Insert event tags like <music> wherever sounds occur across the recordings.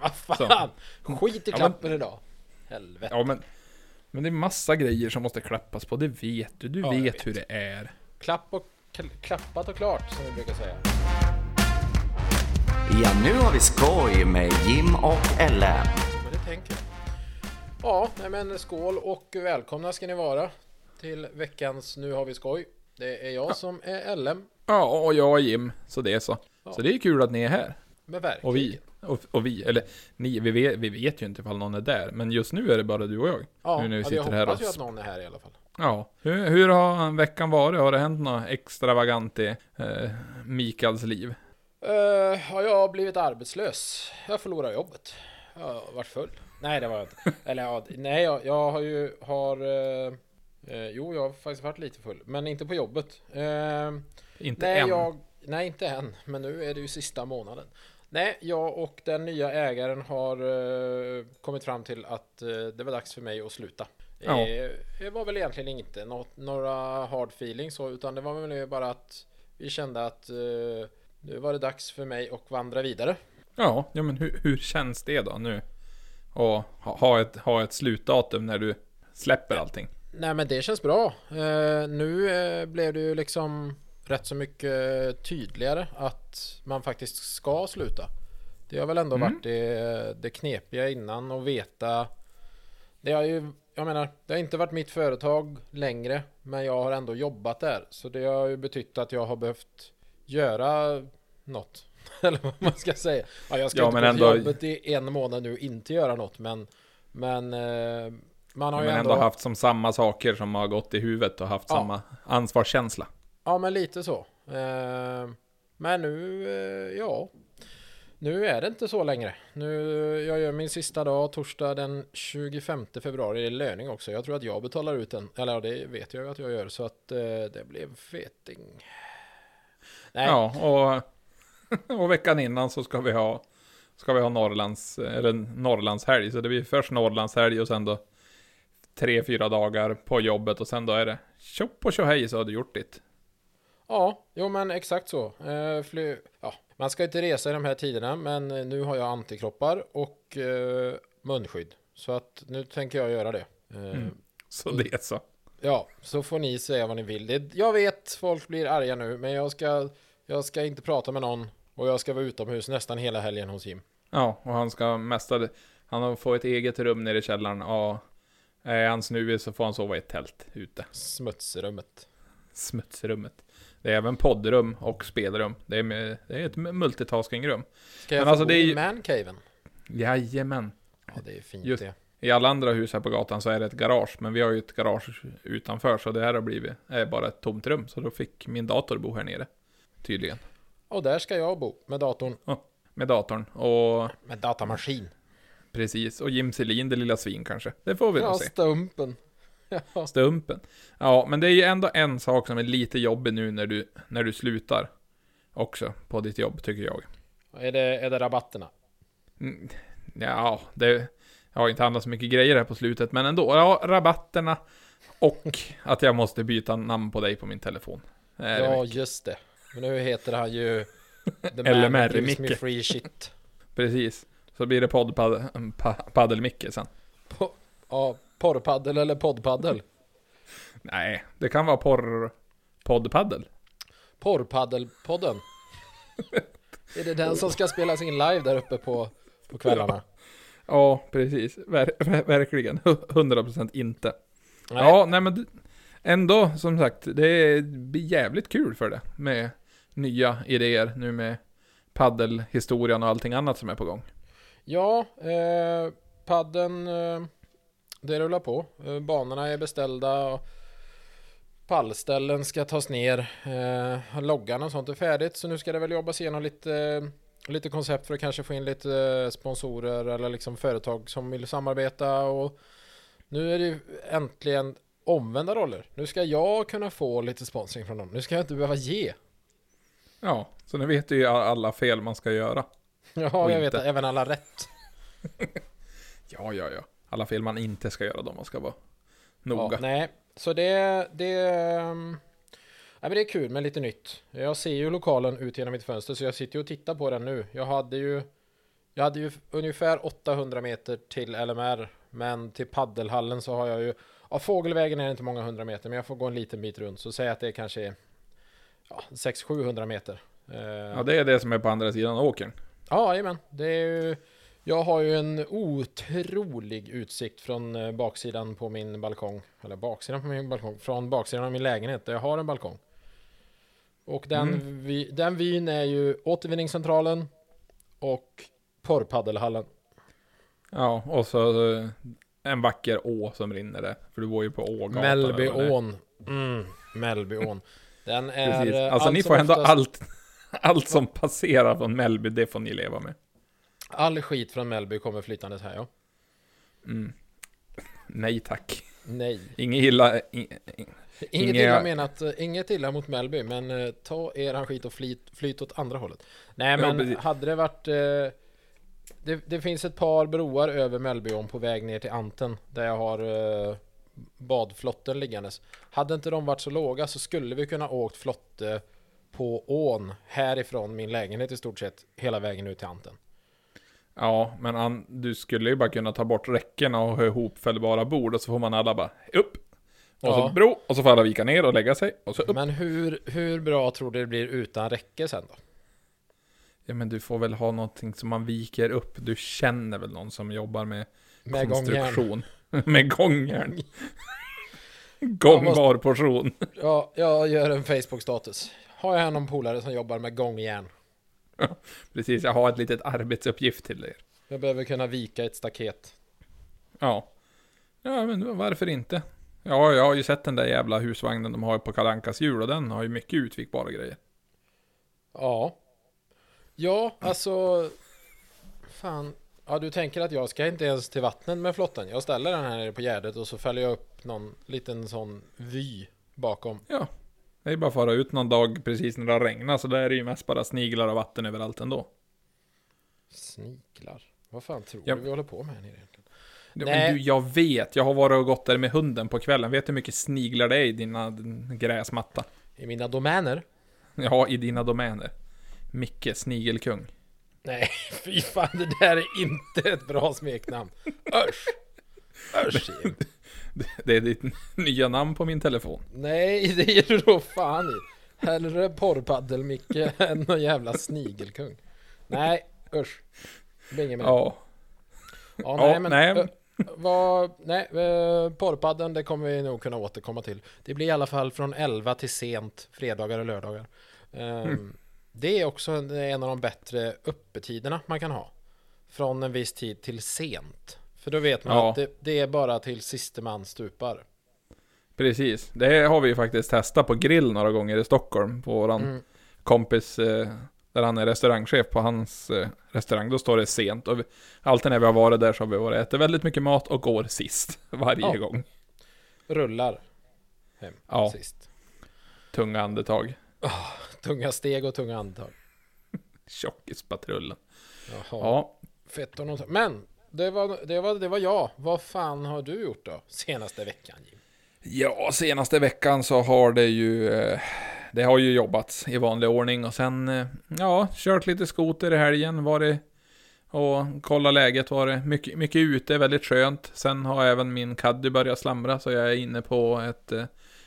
Men vad fan! Skit i Ja, klappen idag. Helvete. Ja men, men det är massa grejer som måste klappas på, det vet du. Du Ja, vet, vet. hur det är. Klapp och kl- klappat och klart som vi brukar säga. Ja, nu har vi skoj med Jim och Ellen. Men det tänker jag. Ja, nej men skål och välkomna ska ni vara till veckans Nu har vi skoj. Det är jag som är LM. Ja, och jag är Jim, så det är så. Ja. Så det är kul att ni är här. Med verktyg. Och vi. Och, och vi, eller ni, vi vet, vi vet ju inte ifall någon är där. Men just nu är det bara du och jag. Ja, nu när vi ja, sitter jag här hoppas och... ju att någon är här i alla fall. Ja. Hur, hur har veckan varit? Har det hänt något extravagant i eh, Mikaels liv? Uh, har jag blivit arbetslös? Jag förlorade jobbet. Jag har varit full. Nej, det var jag inte. <laughs> Eller ja, nej, jag, jag har ju har... eh, jo, jag har faktiskt varit lite full, men inte på jobbet. Inte nej, än. jag, nej, inte än. Men nu är det ju sista månaden. Nej, jag och den nya ägaren har eh, kommit fram till att eh, det var dags för mig att sluta. Ja. Eh, det var väl egentligen inte något, några hard feelings så, utan det var väl bara att vi kände att eh, nu var det dags för mig att vandra vidare. Ja, ja men hur, hur känns det då nu? Och ha, ett, ha ett slutdatum när du släpper allting. Nej men det känns bra. Eh, nu eh, blev det ju liksom rätt så mycket tydligare att man faktiskt ska sluta. Det har väl ändå Mm. varit det, det knepiga innan och veta. Det har ju, jag menar, det har inte varit mitt företag längre, men jag har ändå jobbat där. Så det har ju betytt att jag har behövt göra något. <laughs> Eller vad man ska säga. Ja, jag ska Ja, inte men gå ändå- till jobbet i en månad nu och inte göra något, men men eh, man har Men ju ändå haft som samma saker som har gått i huvudet och haft Ja. samma ansvarskänsla. Ja, men lite så. Ehm, men nu, eh, ja. Nu är det inte så längre. Nu, jag gör min sista dag, torsdag den 25 februari. Det är löning också. Jag tror att jag betalar ut den. Eller ja, det vet jag ju att jag gör. Så att eh, det blev feting. Nej, Ja, och, <laughs> och veckan innan så ska vi ha Ska vi ha Norrlands, eller Norrlandshelg, så det blir först Norrlandshelg och sen då Tre, fyra dagar på jobbet och sen då är det Tjopp och tjohej så har du gjort ditt ja, jo men exakt så. Eh, fly, ja, man ska inte resa i de här tiderna, men eh, nu har jag antikroppar och eh, munskydd. Så att nu tänker jag göra det. Eh, Mm. Så det så Ja, så får ni säga vad ni vill. Det, jag vet, folk blir arga nu, men jag ska, jag ska inte prata med någon och jag ska vara utomhus nästan hela helgen hos Jim. Ja, och han ska mesta Han har fått ett eget rum nere i källaren och Är han snuvig så får han sova i ett tält ute Smutsrummet. Smutsrummet Det är även poddrum och spelrum Det är, det är ett multitaskingrum Ska jag Men få alltså, bo det är i ju- mancaven? Jajamän Ja, det är fint Just- det. I alla andra hus här på gatan så är det ett garage, men vi har ju ett garage utanför, så det här har blivit är bara ett tomt rum. Så då fick min dator bo här nere. Tydligen. Och där ska jag bo med datorn. Med datorn. Och Med datamaskin. precis. Och Jim Selin, det lilla svin kanske. Det får vi Ja, nog se. Ja. Stumpen. Ja, men det är ju ändå en sak som är lite jobbig nu när du, när du slutar. Också på ditt jobb, tycker jag. Är det, är det rabatterna? Mm, Ja, det jag har inte handlat så mycket grejer här på slutet, men ändå. Ja, rabatterna. Och <laughs> att jag måste byta namn på dig på min telefon. Ja, just det. Men nu heter han ju... The LMR, man who gives me Micke. free shit. <laughs> Precis. Så blir det poddpaddelmicke sen. Po- ja, porrpaddel eller poddpaddel? Nej, det kan vara porr... Poddpaddel. Porrpaddelpodden. Är det den som ska spelas in live där uppe på, på kvällarna? Ja, precis. Ver ver verkligen. 100% inte. Nej. Ja, nej men ändå, som sagt, det blir jävligt kul för det. Med nya idéer nu med paddelhistorien och allting annat som är på gång. Ja, eh, padden eh, det rullar på. Eh, banorna är beställda. Pallställen ska tas ner. Eh, loggan och sånt är färdigt. Så nu ska det väl jobbas igenom lite, lite koncept för att kanske få in lite eh, sponsorer eller liksom företag som vill samarbeta. Och nu är det ju äntligen omvända roller. Nu ska jag kunna få lite sponsring från dem. Nu ska jag inte behöva ge. Ja, så nu vet du ju alla fel man ska göra. <laughs> Ja, Och jag vet inte. även alla rätt. <laughs> Ja, ja, ja. Alla fel man inte ska göra, de man ska vara Ja, noga. nej, så det, det, ehm, nej, men det är kul med lite nytt. Jag ser ju lokalen ut genom mitt fönster så jag sitter ju och tittar på den nu. Jag hade ju Jag hade ju ungefär 800 meter till LMR, men till paddelhallen så har jag ju... Ja, fågelvägen är det inte många hundra meter, men jag får gå en liten bit runt. Så säg att det kanske är ja, 600-700 meter. Ja, det är det som är på andra sidan åkern. Ja, jajamän. Det är ju... Jag har ju en otrolig utsikt från eh, baksidan på min balkong. Eller baksidan på min balkong. Från baksidan av min lägenhet där jag har en balkong. Och den, Mm. vi, den vyn är ju återvinningscentralen och porrpaddelhallen. Ja, och så eh, en vacker å som rinner där. För du bor ju på Ågatan. Mellbyån. Mm, Mellbyån. Den <laughs> är... Precis. eh, Alltså allt ni får ändå oftast- allt, <laughs> allt som passerar från Mellby, det får ni leva med. All skit från Mellby kommer flytandes här ja. Mm. Nej tack. Nej. Inget illa... i- i- Inget Inga- illa menat, eh, inget illa mot Mellby, men eh, ta eran skit och flyt, flyt åt andra hållet. Nej Ja, men precis. hade det varit... Eh, det, det finns ett par broar över Mellbyån på väg ner till Anten, där jag har eh, badflotten liggandes. Hade inte de varit så låga så skulle vi kunna åkt flotte på ån härifrån min lägenhet i stort sett hela vägen ut till Anten. Ja, men an, du skulle ju bara kunna ta bort räckena och ha ihopfällbara bord och så får man alla bara upp. Och Ja. så bro, och så får alla vika ner och lägga sig. Och så upp. Men hur, hur bra tror du det blir utan räcke sen då? Ja men du får väl ha någonting som man viker upp. Du känner väl någon som jobbar med, Med gångjärn. konstruktion? <laughs> med gångjärn. <laughs> Gångbar portion. Ja, jag gör en Facebook-status. Har jag någon polare som jobbar med gångjärn? <laughs> Precis, jag har ett litet arbetsuppgift till er. Jag behöver kunna vika ett staket. Ja. Ja, men varför inte? Ja, jag har ju sett den där jävla husvagnen de har på Kalankas hjul och den har ju mycket utvikbara grejer. Ja. Ja, alltså... Fan. Ja, du tänker att jag ska inte ens till vattnet med flotten. Jag ställer den här nere på gärdet och så fäller jag upp någon liten sån vy bakom. Ja. Det är bara att fara ut någon dag precis när det har regnat, så där är det ju mest bara sniglar och vatten överallt ändå. Sniklar. Vad fan tror Ja. du vi håller på med här nere egentligen? Ja, Nej. Du, jag vet. Jag har varit och gått där med hunden på kvällen. Vet du hur mycket sniglar det är i dina gräsmatta? I mina domäner? Ja, i dina domäner. Micke, snigelkung. Nej, <laughs> fy fan, det där är inte ett bra smeknamn. Usch! Usch! Det är ditt <laughs> nya namn på min telefon. Nej, det ger du då fan i. Hellre porrpaddel-Micke <laughs> än någon jävla snigelkung. Nej, usch. Inget mer. Ja, Ja, nej, ja, men... nej. vad, nej, uh, porrpadden, det kommer vi nog kunna återkomma till. Det blir i alla fall från 11 till sent, fredagar och lördagar. Ehm, Det är också en, en av de bättre öppettiderna man kan ha. Från en viss tid till sent. För då vet man Ja. att det, det är bara till siste man stupar. Precis. Det har vi ju faktiskt testat på grill några gånger i Stockholm. På våran Mm. kompis, eh, där han är restaurangchef på hans eh, restaurang. Då står det sent. Och vi, alltid när vi har varit där så har vi varit ätit väldigt mycket mat och går sist. <laughs> Varje Ja. gång. Rullar hem Ja. sist. Tunga andetag. Tunga steg och tunga andetag. <laughs> Tjockispatrullen. Jaha. Ja. Fett och något. Men det var, det, var, det var jag. Vad fan har du gjort då? Senaste veckan Jim? Ja, senaste veckan så har det ju... Eh, det har ju jobbats i vanlig ordning och sen... Eh, ja, kört lite skoter i helgen. Varit och kolla läget. Var det mycket, mycket ute, väldigt skönt. Sen har även min caddy börjat slamra så jag är inne på ett eh,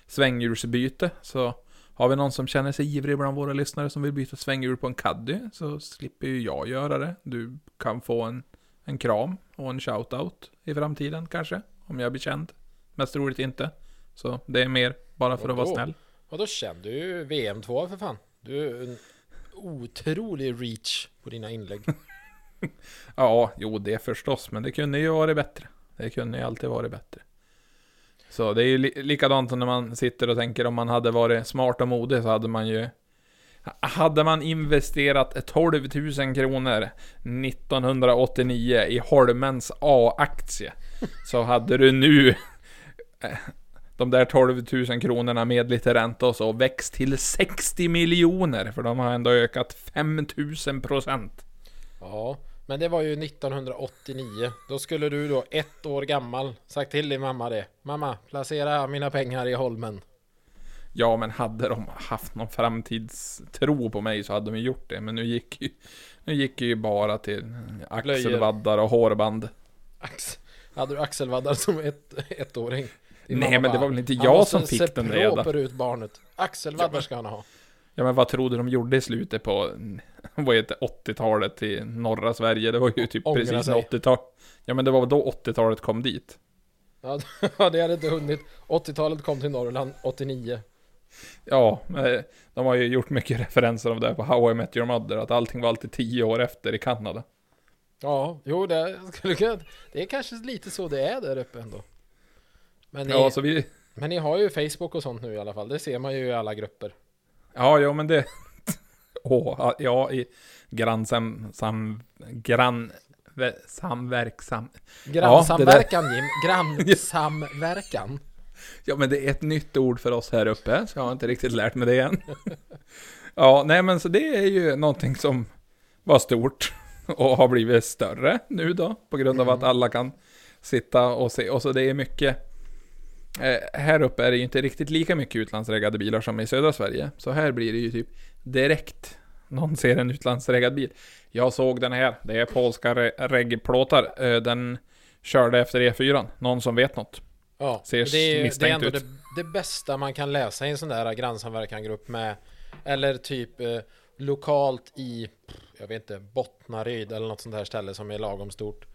svänghjulsbyte. Så har vi någon som känner sig ivrig bland våra lyssnare som vill byta svänghjul på en caddy så slipper ju jag göra det. Du kan få en, en kram och en shoutout i framtiden kanske. Om jag blir känd. Mest troligt inte. Så det är mer bara för att vara Vadå? snäll. Och då kände du ju VM2 för fan. Du är en otrolig reach på dina inlägg. <laughs> Ja, jo det förstås, men det kunde ju varit bättre. Det kunde ju alltid varit bättre. Så det är ju li likadant som när man sitter och tänker om man hade varit smart och modig så hade man ju... Hade man investerat 12 000 kronor 1989 i Holmens A-aktie så hade du nu eh, de där 12 000 kronorna med lite ränta och så växt till 60 miljoner för de har ändå ökat 5 000 procent. Ja, men det var ju 1989. Då skulle du då ett år gammal sagt till din mamma det. Mamma, placera mina pengar i Holmen. Ja, men hade de haft någon framtidstro på mig så hade de ju gjort det. Men nu gick ju, nu gick ju bara till axelvaddar och hårband. Ax, hade du axelvaddar som ett, ettåring? Din Nej, men det bara, var väl inte "Han jag måste som fick se den redan." proper ut barnet. Axelvaddar ska han ha. Ja, men vad trodde de gjorde i slutet på, vad heter 80-talet i norra Sverige? Det var ju typ Ångra precis sig. när 80-tal. Ja, men det var då 80-talet kom dit. <laughs> Ja, det hade inte hunnit. 80-talet kom till Norrland 89. Ja, men de har ju gjort mycket <laughs> referenser av det på How I Met Your Mother, att allting var alltid 10 år efter i Kanada. Ja, jo det <laughs> skulle kunna... Det är kanske lite så det är där uppe ändå. Men ni, Ja, så vi, men ni har ju Facebook och sånt nu i alla fall. Det ser man ju i alla grupper. Ja, ja men det... <laughs> Åh, ja, i grannsam... Sam, grann... Samverksam... Grannsamverkan Jim. Grannsamverkan. Ja, men det är ett nytt ord för oss här uppe, så jag har inte riktigt lärt mig det än. <laughs> Ja, nej men så det är ju någonting som var stort och har blivit större nu då, på grund av att alla kan sitta och se. Och så det är mycket... Eh, här uppe är det ju inte riktigt lika mycket utlandsreggade bilar som i södra Sverige. Så här blir det ju typ direkt någon ser en utlandsreggad bil. Jag såg den här, det är polska re- reggplåtar. Eh, den körde efter E4. Någon som vet något. Ja, Ser det är, det är ändå det, det bästa man kan läsa i en sån där grannsamverkan-grupp med Eller typ eh, lokalt i Jag vet inte, Bottnaryd eller något sånt där ställe som är lagom stort.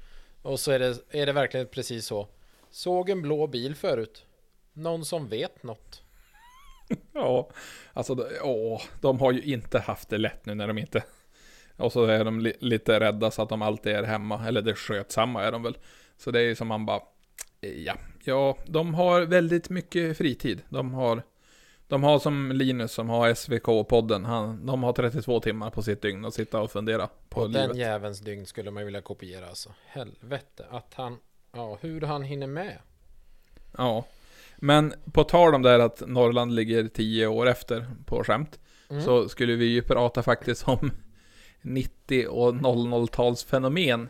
Och så är det, är det verkligen precis så. Såg en blå bil förut. Någon som vet något? <laughs> Ja, alltså åh, de har ju inte haft det lätt nu när de inte... Och så är de li lite rädda så att de alltid är hemma, eller det skötsamma är de väl. Så det är ju som man bara, ja, ja, de har väldigt mycket fritid. De har, de har som Linus som har SVK-podden, han, de har 32 timmar på sitt dygn att sitta och fundera på Och den livet. jävelns dygn skulle man vilja kopiera alltså Helvete att han Ja, hur han hinner med Ja. Men på tal om det här att Norrland ligger 10 år efter på skämt. Mm. Så skulle vi ju prata faktiskt om 90 och 00-talsfenomen.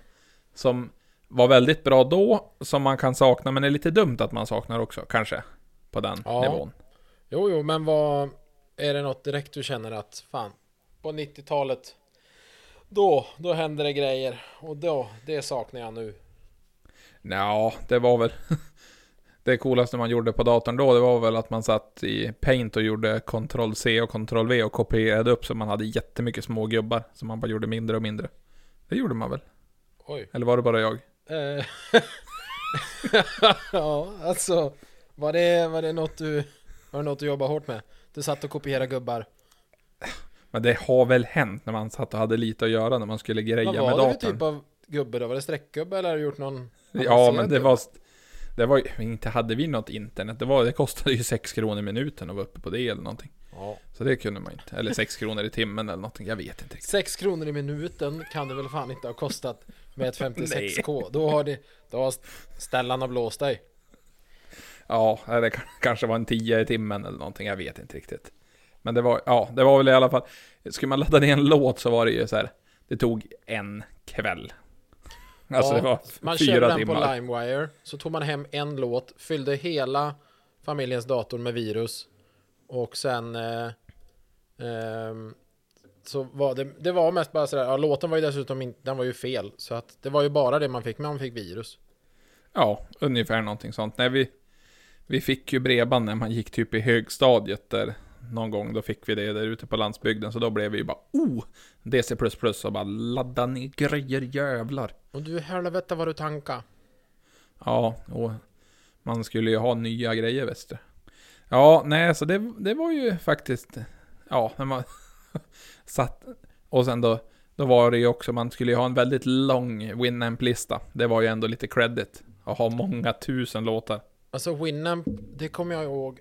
Som var väldigt bra då, som man kan sakna, men är lite dumt att man saknar också, kanske. På den Ja. nivån. Jo, jo, men vad Är det något direkt du känner att fan På 90-talet Då, då händer det grejer Och då, det saknar jag nu Ja, det var väl... <laughs> Det coolaste man gjorde på datorn då, det var väl att man satt i Paint och gjorde Ctrl-C och Ctrl-V och kopierade upp så man hade jättemycket små gubbar. Som man bara gjorde mindre och mindre. Det gjorde man väl? Oj Eller var det bara jag? Eh, <laughs> Ja, alltså Var det, var det något du Var det något du jobbar hårt med? Du satt och kopierade gubbar Men det har väl hänt när man satt och hade lite att göra när man skulle greja Vad med var det för datorn. typ av gubbe då? Var det streckgubbe eller har du gjort någon Ja, men det gubbe? var... Det var inte hade vi något internet. Det, var, det kostade ju 6 kronor i minuten att vara uppe på det eller någonting. Ja. Så det kunde man inte. Eller 6 kronor i timmen eller någonting. Jag vet inte riktigt. 6 kronor i minuten kan det väl fan inte ha kostat med ett 56k. Då har det, då har ställarna blåst dig. Ja, det kanske var en 10 i timmen eller någonting. Jag vet inte riktigt. Men det var, ja, det var väl i alla fall. Skulle man ladda ner en låt så var det ju så här. Det tog en kväll. Alltså Ja, det var Man fyra den timmar. på LimeWire, så tog man hem en låt, fyllde hela familjens dator med virus och sen eh, ehm, så var det, det var mest bara sådär, ja låten var ju dessutom inte, den var ju fel så att det var ju bara det man fick, men man fick virus. Ja, ungefär någonting sånt. Nej, vi, vi fick ju bredband när man gick typ i högstadiet där någon gång. Då fick vi det där ute på landsbygden. Så då blev vi ju bara oh! DC++ och bara ladda ner grejer jävlar. Och du helvete vad du tanka. Ja, och man skulle ju ha nya grejer du. Ja, nej, så det, det var ju faktiskt, ja, när man <laughs> satt, och sen då, då var det ju också, man skulle ju ha en väldigt lång Winamp-lista. Det var ju ändå lite credit. Att ha många tusen låtar. Alltså Winamp, det kommer jag ihåg.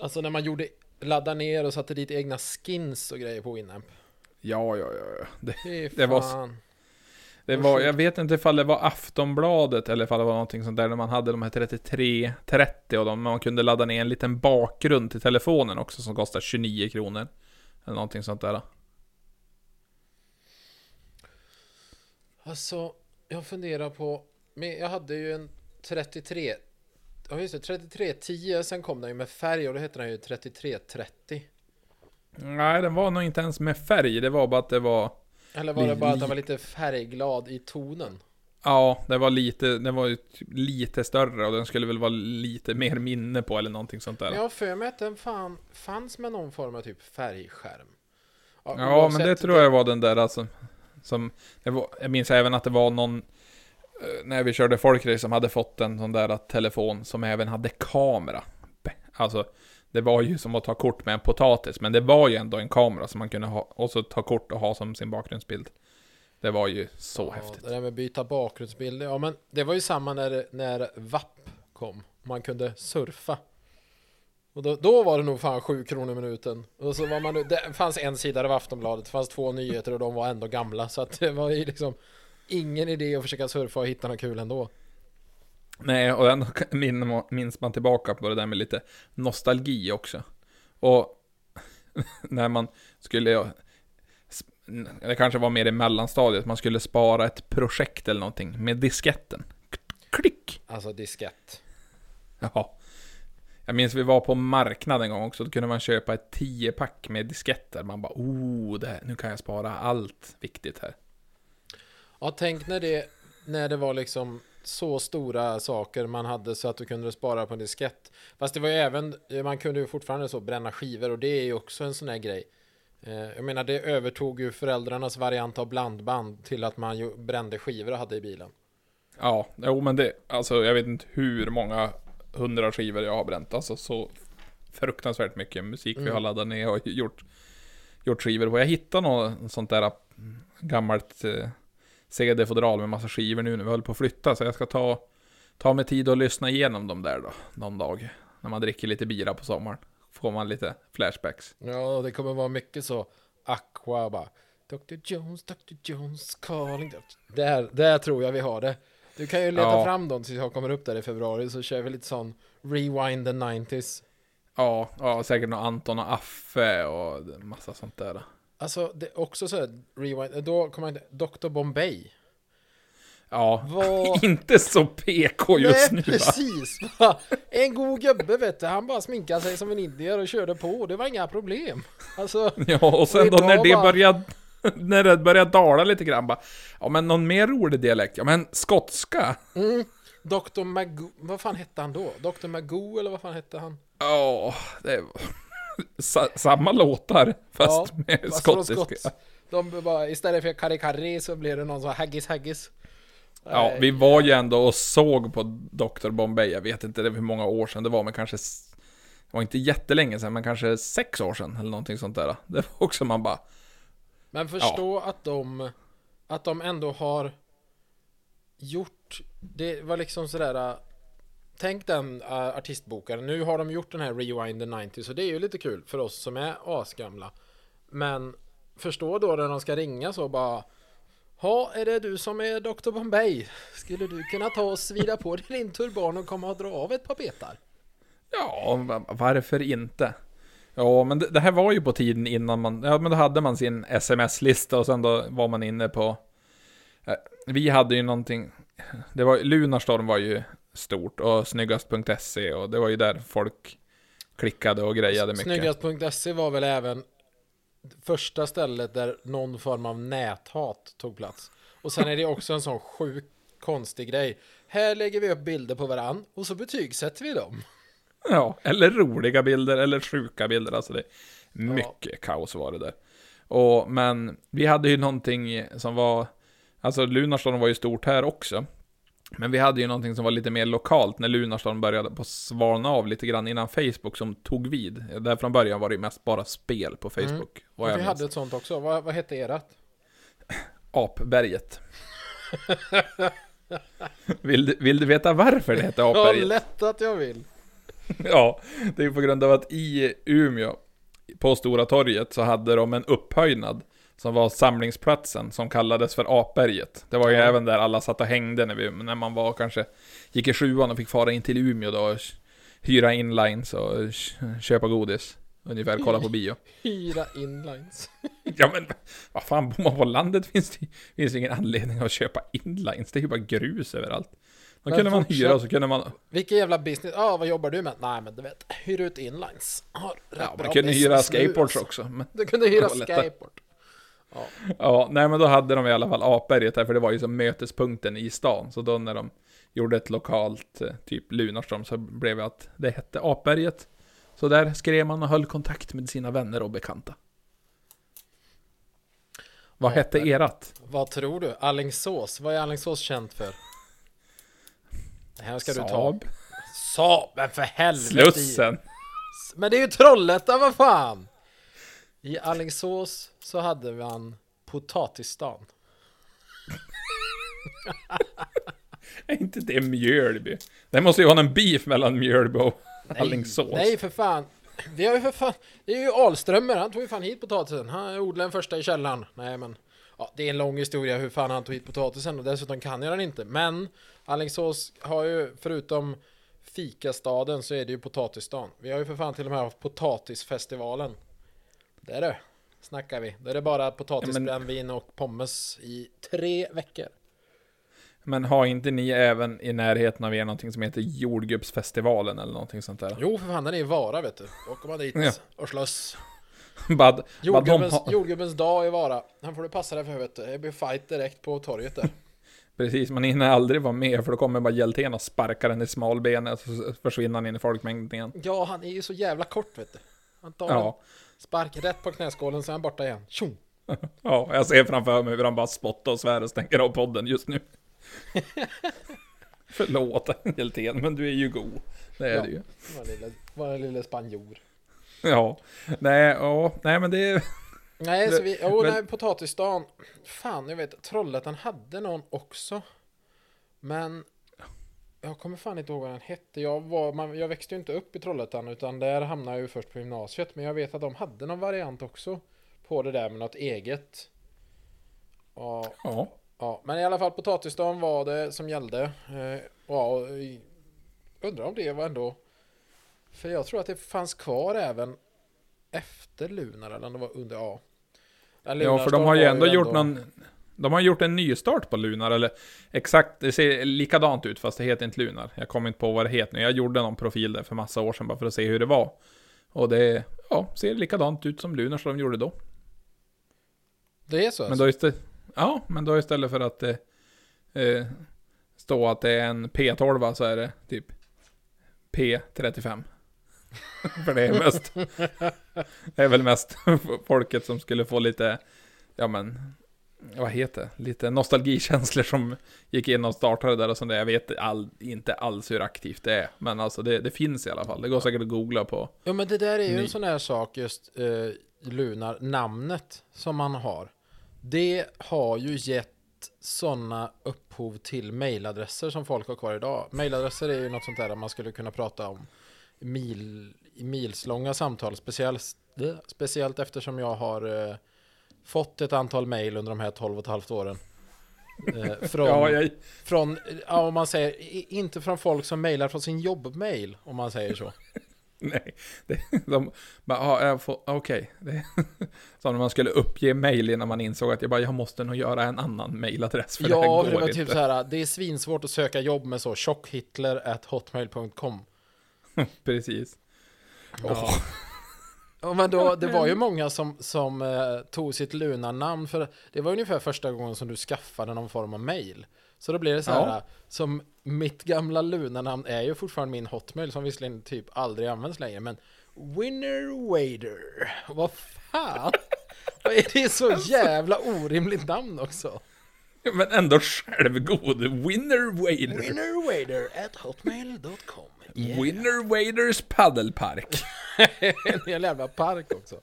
Alltså när man gjorde ladda ner och satte dit egna skins och grejer på Winamp. Ja, ja, ja, ja. Det, Fy <laughs> Det var det var, jag vet inte ifall det var Aftonbladet eller ifall det var någonting sånt där, där man hade de här 33, 30 och de, man kunde ladda ner en liten bakgrund till telefonen också som kostar 29 kronor. Eller någonting sånt där. Alltså, jag funderar på... Men jag hade ju en 33 ja just det, 3310, sen kom den ju med färg och då hette den ju 3330. Nej, den var nog inte ens med färg. Det var bara att det var... Eller var det bara att den var lite färgglad i tonen? Ja, det var lite, den var ju typ lite större och den skulle väl vara lite mer minne på eller någonting sånt där. Jag har för mig att den fan fanns med någon form av typ färgskärm. Ja, men det tror jag var den där alltså. Som, var, jag minns även att det var någon, eh, när vi körde folkrace som hade fått en sån där telefon som även hade kamera. Alltså, det var ju som att ta kort med en potatis, men det var ju ändå en kamera som man kunde ha, och så ta kort och ha som sin bakgrundsbild. Det var ju så ja, häftigt. Det där med byta bakgrundsbilder. Ja men det var ju samma när, när VAP kom. Man kunde surfa. Och då, då var det nog fan 7 kronor minuten. Och så var man det fanns en sida av Aftonbladet, det fanns två nyheter och de var ändå gamla. Så att det var ju liksom ingen idé att försöka surfa och hitta något kul ändå. Nej, och ändå <laughs> min- minns man tillbaka på det där med lite nostalgi också. Och <laughs> när man skulle, det kanske var mer i mellanstadiet, man skulle spara ett projekt eller någonting med disketten. Klick! Alltså diskett. Ja. Jag minns vi var på marknaden en gång också, då kunde man köpa ett 10-pack med disketter. Man bara, oh, det här, nu kan jag spara allt viktigt här. Ja, tänk när det, när det var liksom så stora saker man hade så att du kunde spara på en diskett. Fast det var ju även, man kunde ju fortfarande så bränna skivor och det är ju också en sån här grej. Eh, Jag menar, det övertog ju föräldrarnas variant av blandband till att man ju brände skivor och hade i bilen. Ja, jo men det, alltså jag vet inte hur många hundra skivor jag har bränt. Alltså så fruktansvärt mycket musik vi har laddat ner och gjort, gjort skivor på. Jag hittade något sånt där mm, gammalt eh, CD-fodral med massa skivor nu när vi håller på att flytta. Så jag ska ta, ta mig tid och lyssna igenom dem där då, någon dag. När man dricker lite bira på sommaren. Får man lite flashbacks. Ja, det kommer vara mycket så Aqua bara Dr. Jones, Dr. Jones calling Dr. Där, där tror jag vi har det. Du kan ju leta Ja. fram dem tills jag kommer upp där i februari så kör vi lite sån Rewind the 90s. Ja, ja säkert någon Anton och Affe och massa sånt där. Alltså, det är också så här, rewind, då kommer jag inte, Dr. Bombay. Ja, Vad- <laughs> inte så PK just Nej, nu va? precis! va? En god gubbe vet du, han bara sminkade sig som en indier och körde på, det var inga problem. Alltså, <laughs> Ja, och sen Och då när det bara- började, <laughs> när det började dala lite grann bara, ja men någon mer rolig dialekt, ja men skotska, mm, Dr. Magoo, vad fan hette han då? Dr. Magoo eller vad fan hette han? ja, det var sa, samma låtar, fast Ja, med Fast från skottiska. Skots. De bara, istället för curry curry så blir det någon sån haggis haggis. Ja, Nej. vi var ju ändå och såg på Dr. Bombay, jag vet inte hur många år sedan det var, men kanske, det var inte jättelänge sedan, men kanske sex år sedan eller någonting sånt där. Det var också man bara, Men förstå att de Att de ändå har Gjort Det var liksom sådär äh, Tänk den äh, artistbokaren Nu har de gjort den här Rewind the 90 Så det är ju lite kul för oss som är asgamla Men Förstå då när de ska ringa så bara Ja, är det du som är Dr. Bombay? Skulle du kunna ta och svida på din turban och komma och dra av ett par betar? Ja, va- varför inte? Ja, men det, det här var ju på tiden innan man, ja men då hade man sin sms-lista och sen då var man inne på, eh, vi hade ju någonting, det var, Lunarstorm var ju stort och snyggast.se och det var ju där folk klickade och grejade mycket. Snyggast.se var väl även första stället där någon form av näthat tog plats. Och sen är det också en sån sjuk konstig grej. Här lägger vi upp bilder på varann och så betygsätter vi dem. Ja, eller roliga bilder eller sjuka bilder. Alltså det mycket kaos var det där. Och, men vi hade ju någonting som var, alltså Lunarstorm var ju stort här också. Men vi hade ju någonting som var lite mer lokalt när Lunarstorm började på svalna av lite grann innan Facebook som tog vid. Där från början var det mest bara spel på Facebook. Vad Och jag vi minns. hade ett sånt också. Vad, vad hette erat? <laughs> Apberget. <laughs> vill, du, vill du veta varför det hette <laughs> Ja, Apberget? lätt att jag vill. Ja, det är på grund av att i Umeå, på Stora torget, så hade de en upphöjnad som var samlingsplatsen som kallades för Apberget. Det var ju Ja. även där alla satt och hängde när, vi, när man var kanske, gick i sjuan och fick fara in till Umeå då och hyra inlines och köpa godis. Ungefär, kolla på bio. <laughs> Hyra inlines. <laughs> Ja men, vad fan, bor man på landet finns det finns det ingen anledning att köpa inlines. Det är ju bara grus överallt. Då kunde man hyra och så kunde man... Vilken jävla business? Ja, vad jobbar du med? Nej, men du vet, hyr ut inlines. Rätt Ja, man kunde hyra skateboards alltså. också. Men, Du kunde hyra <laughs> skateboard. Ja, nej men då hade de i alla fall Apberget där, för det var ju som mötespunkten i stan. Så då när de gjorde ett lokalt, eh, typ Lunarstorm, så blev det att det hette Apberget. Så där skrev man och höll kontakt med sina vänner och bekanta. Vad hette Apberget. erat? Vad tror du? Allingsås? Vad är Allingsås känt för? Det här ska du ta. Saab? Saab? Men för helvete! Slussen? Men det är ju Trollhättan, vad fan! I Allingsås så hade man Potatisstan. <laughs> Är inte det Mjölby? Det måste ju vara en beef mellan Mjölby och Alingsås. Nej, för fan. Vi har ju för fan... Det är ju Alströmer, han tog ju fan hit potatisen. Han odlade den första i källaren. Nej, men... Ja, det är en lång historia hur fan han tog hit potatisen och dessutom kan jag den inte. Men Alingsås har ju, förutom fikastaden, så är det ju potatisstan. Vi har ju för fan till och med haft potatisfestivalen. Det är det. Snackar vi. Där är det bara potatisbrännvin och pommes i tre veckor. Men har inte ni även i närheten av er någonting som heter jordgubbsfestivalen eller någonting sånt där? Jo, för fan, den är i Vara, vet du. Då åker man dit Ja. och slåss. <laughs> Bad, bad Jordgubbens, ha, jordgubbens dag i Vara. Han får du passa dig för vet du. Det blir fight direkt på torget där. <laughs> precis, man hinner aldrig vara med för då kommer bara Hjältén och sparkar den i smalbenet och så försvinner han in i folkmängden igen. Ja, han är ju så jävla kort vet du. Han tar en Ja, spark rätt på knäskålen så är han borta igen. Tjong! <laughs> ja, jag ser framför mig hur han bara spottar och svär och stänger av podden just nu. <laughs> Förlåt Hjältén, men du är ju god. Det är Ja. du ju. Vår lille, vår lille spanjor. Ja, nej, ja, nej men det är... Nej, så vi, oh, Men- nej, potatisdagen. Fan, jag vet, Trollhättan hade någon också. Men jag kommer fan inte ihåg vad den hette. Jag, var, man, jag växte ju inte upp i Trollhättan utan där hamnade jag ju först på gymnasiet. Men jag vet att de hade någon variant också på det där med något eget. Ja, Ja, ja, men i alla fall potatisdagen var det som gällde. Eh, ja, och undrar om det var ändå. För jag tror att det fanns kvar även efter Lunar eller om det var under, ja. ja för de har ju ändå gjort någon... De har gjort en nystart på Lunar, eller exakt, det ser likadant ut fast det heter inte Lunar. Jag kommer inte på vad det heter nu. Jag gjorde någon profil där för massa år sedan bara för att se hur det var. Och det, ja, ser likadant ut som Lunar som de gjorde då. Det är så Men alltså? då istället, ja, men då istället för att det eh, stå att det är en P12 så är det typ P35. <laughs> för det är mest, <laughs> det är väl mest <laughs> folket som skulle få lite, ja men, vad heter det? Lite nostalgikänslor som gick in och startade där och sånt där. Jag vet all, inte alls hur aktivt det är, men alltså det, det finns i alla fall. Det går säkert att googla på. Ja men det där är ju Ny. en sån här sak just eh, Lunar, namnet som man har. Det har ju gett sådana upphov till mailadresser som folk har kvar idag. Mailadresser är ju något sånt där man skulle kunna prata om mil, milslånga samtal. Speciellt, speciellt eftersom jag har eh, fått ett antal mail under de här 12 och ett halvt åren. Eh, <laughs> från, Ja, jag, från, ja, om man säger, inte från folk som mailar från sin jobbmail, om man säger så. <laughs> Nej, det, de bara, ja, okej. <laughs> Det- Som när man skulle uppge mail innan man insåg att jag bara, jag måste nog göra en annan mailadress för det här Ja, går det var inte. typ så här, det är svinsvårt att söka jobb med så tjockhitler at hotmail.com. Precis. Ja. Ja, men då, det var ju många som, som eh, tog sitt Luna-namn för det var ungefär första gången som du skaffade någon form av mail. Så då blir det så här, Ja. som mitt gamla Luna-namn är ju fortfarande min hotmail som visserligen typ aldrig används längre, men Winner Wader. Vad fan? <laughs> Vad är det så jävla orimligt namn också? <laughs> Men ändå självgod. Winner Wader. Winner Wader at hotmail.com. Yeah. Winner Waders paddelpark. <laughs> en hel jävla park också.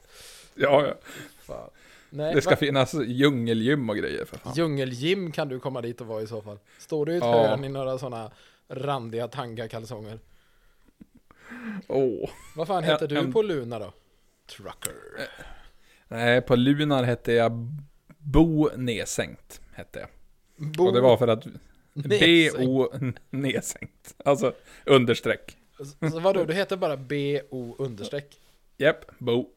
Ja, ja. Fan. Nej, Det ska va- finnas djungelgym och grejer för fan. Djungelgym kan du komma dit och vara i så fall. Står du i ett Ja. hörn i några sådana randiga tangakalsonger. Åh. Vad fan heter du på Luna då? Trucker. Nej, på Lunar hette jag Bo Nedsänkt. Hette jag. Bo Och det var för att. B-O nedsänkt. Alltså understreck. Så vadå, du heter bara B-O understreck? Japp, Bo.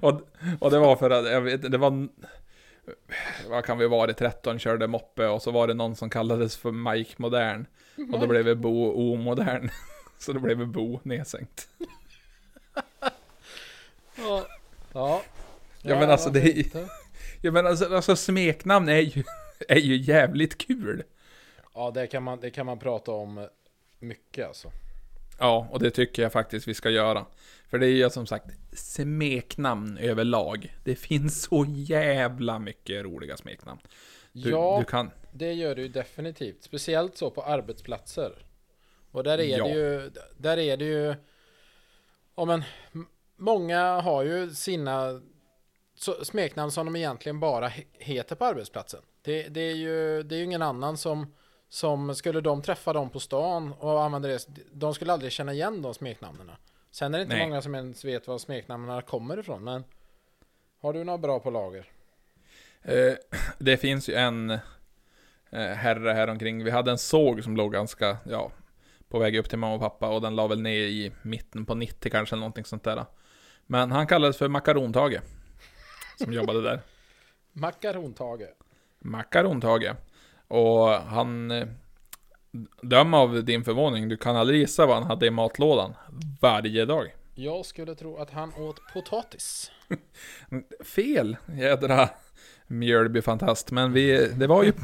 och, och det var för att, jag vet det var... vad kan vi vara, 13 körde moppe och så var det någon som kallades för Mike Modern. Och då blev det Bo Omodern. <laughs> Så då blev det Bo nedsänkt. <laughs> Ja. Ja, Ja, men alltså, det är-? Ja men alltså, alltså smeknamn är ju, <laughs> är ju jävligt kul. Ja, det kan, man, det kan man prata om mycket alltså. Ja, och det tycker jag faktiskt vi ska göra. För det är ju som sagt smeknamn överlag. Det finns så jävla mycket roliga smeknamn. Du, ja, du kan... det gör det ju definitivt. Speciellt så på arbetsplatser. Och där är Ja. det ju, där är det ju, ja men, många har ju sina så, smeknamn som de egentligen bara he- heter på arbetsplatsen. Det, det, är ju, det är ju ingen annan som, som skulle de träffa dem på stan och använda det, de skulle aldrig känna igen de smeknamnen. Sen är det inte Nej. många som ens vet var smeknamnen kommer ifrån, men har du några bra på lager? Eh, det finns ju en eh, herre här omkring. Vi hade en såg som låg ganska, ja, på väg upp till mamma och pappa och den la väl ner i mitten på 90 kanske någonting sånt där. Men han kallades för Makarontage. Som jobbade där. Makarontage. Makarontage. Och han... eh, Döm av din förvåning, du kan aldrig gissa vad han hade i matlådan. Varje dag. Jag skulle tro att han åt potatis. <laughs> Fel, jädra Mjölby-fantast. Men vi, det var ju... <laughs>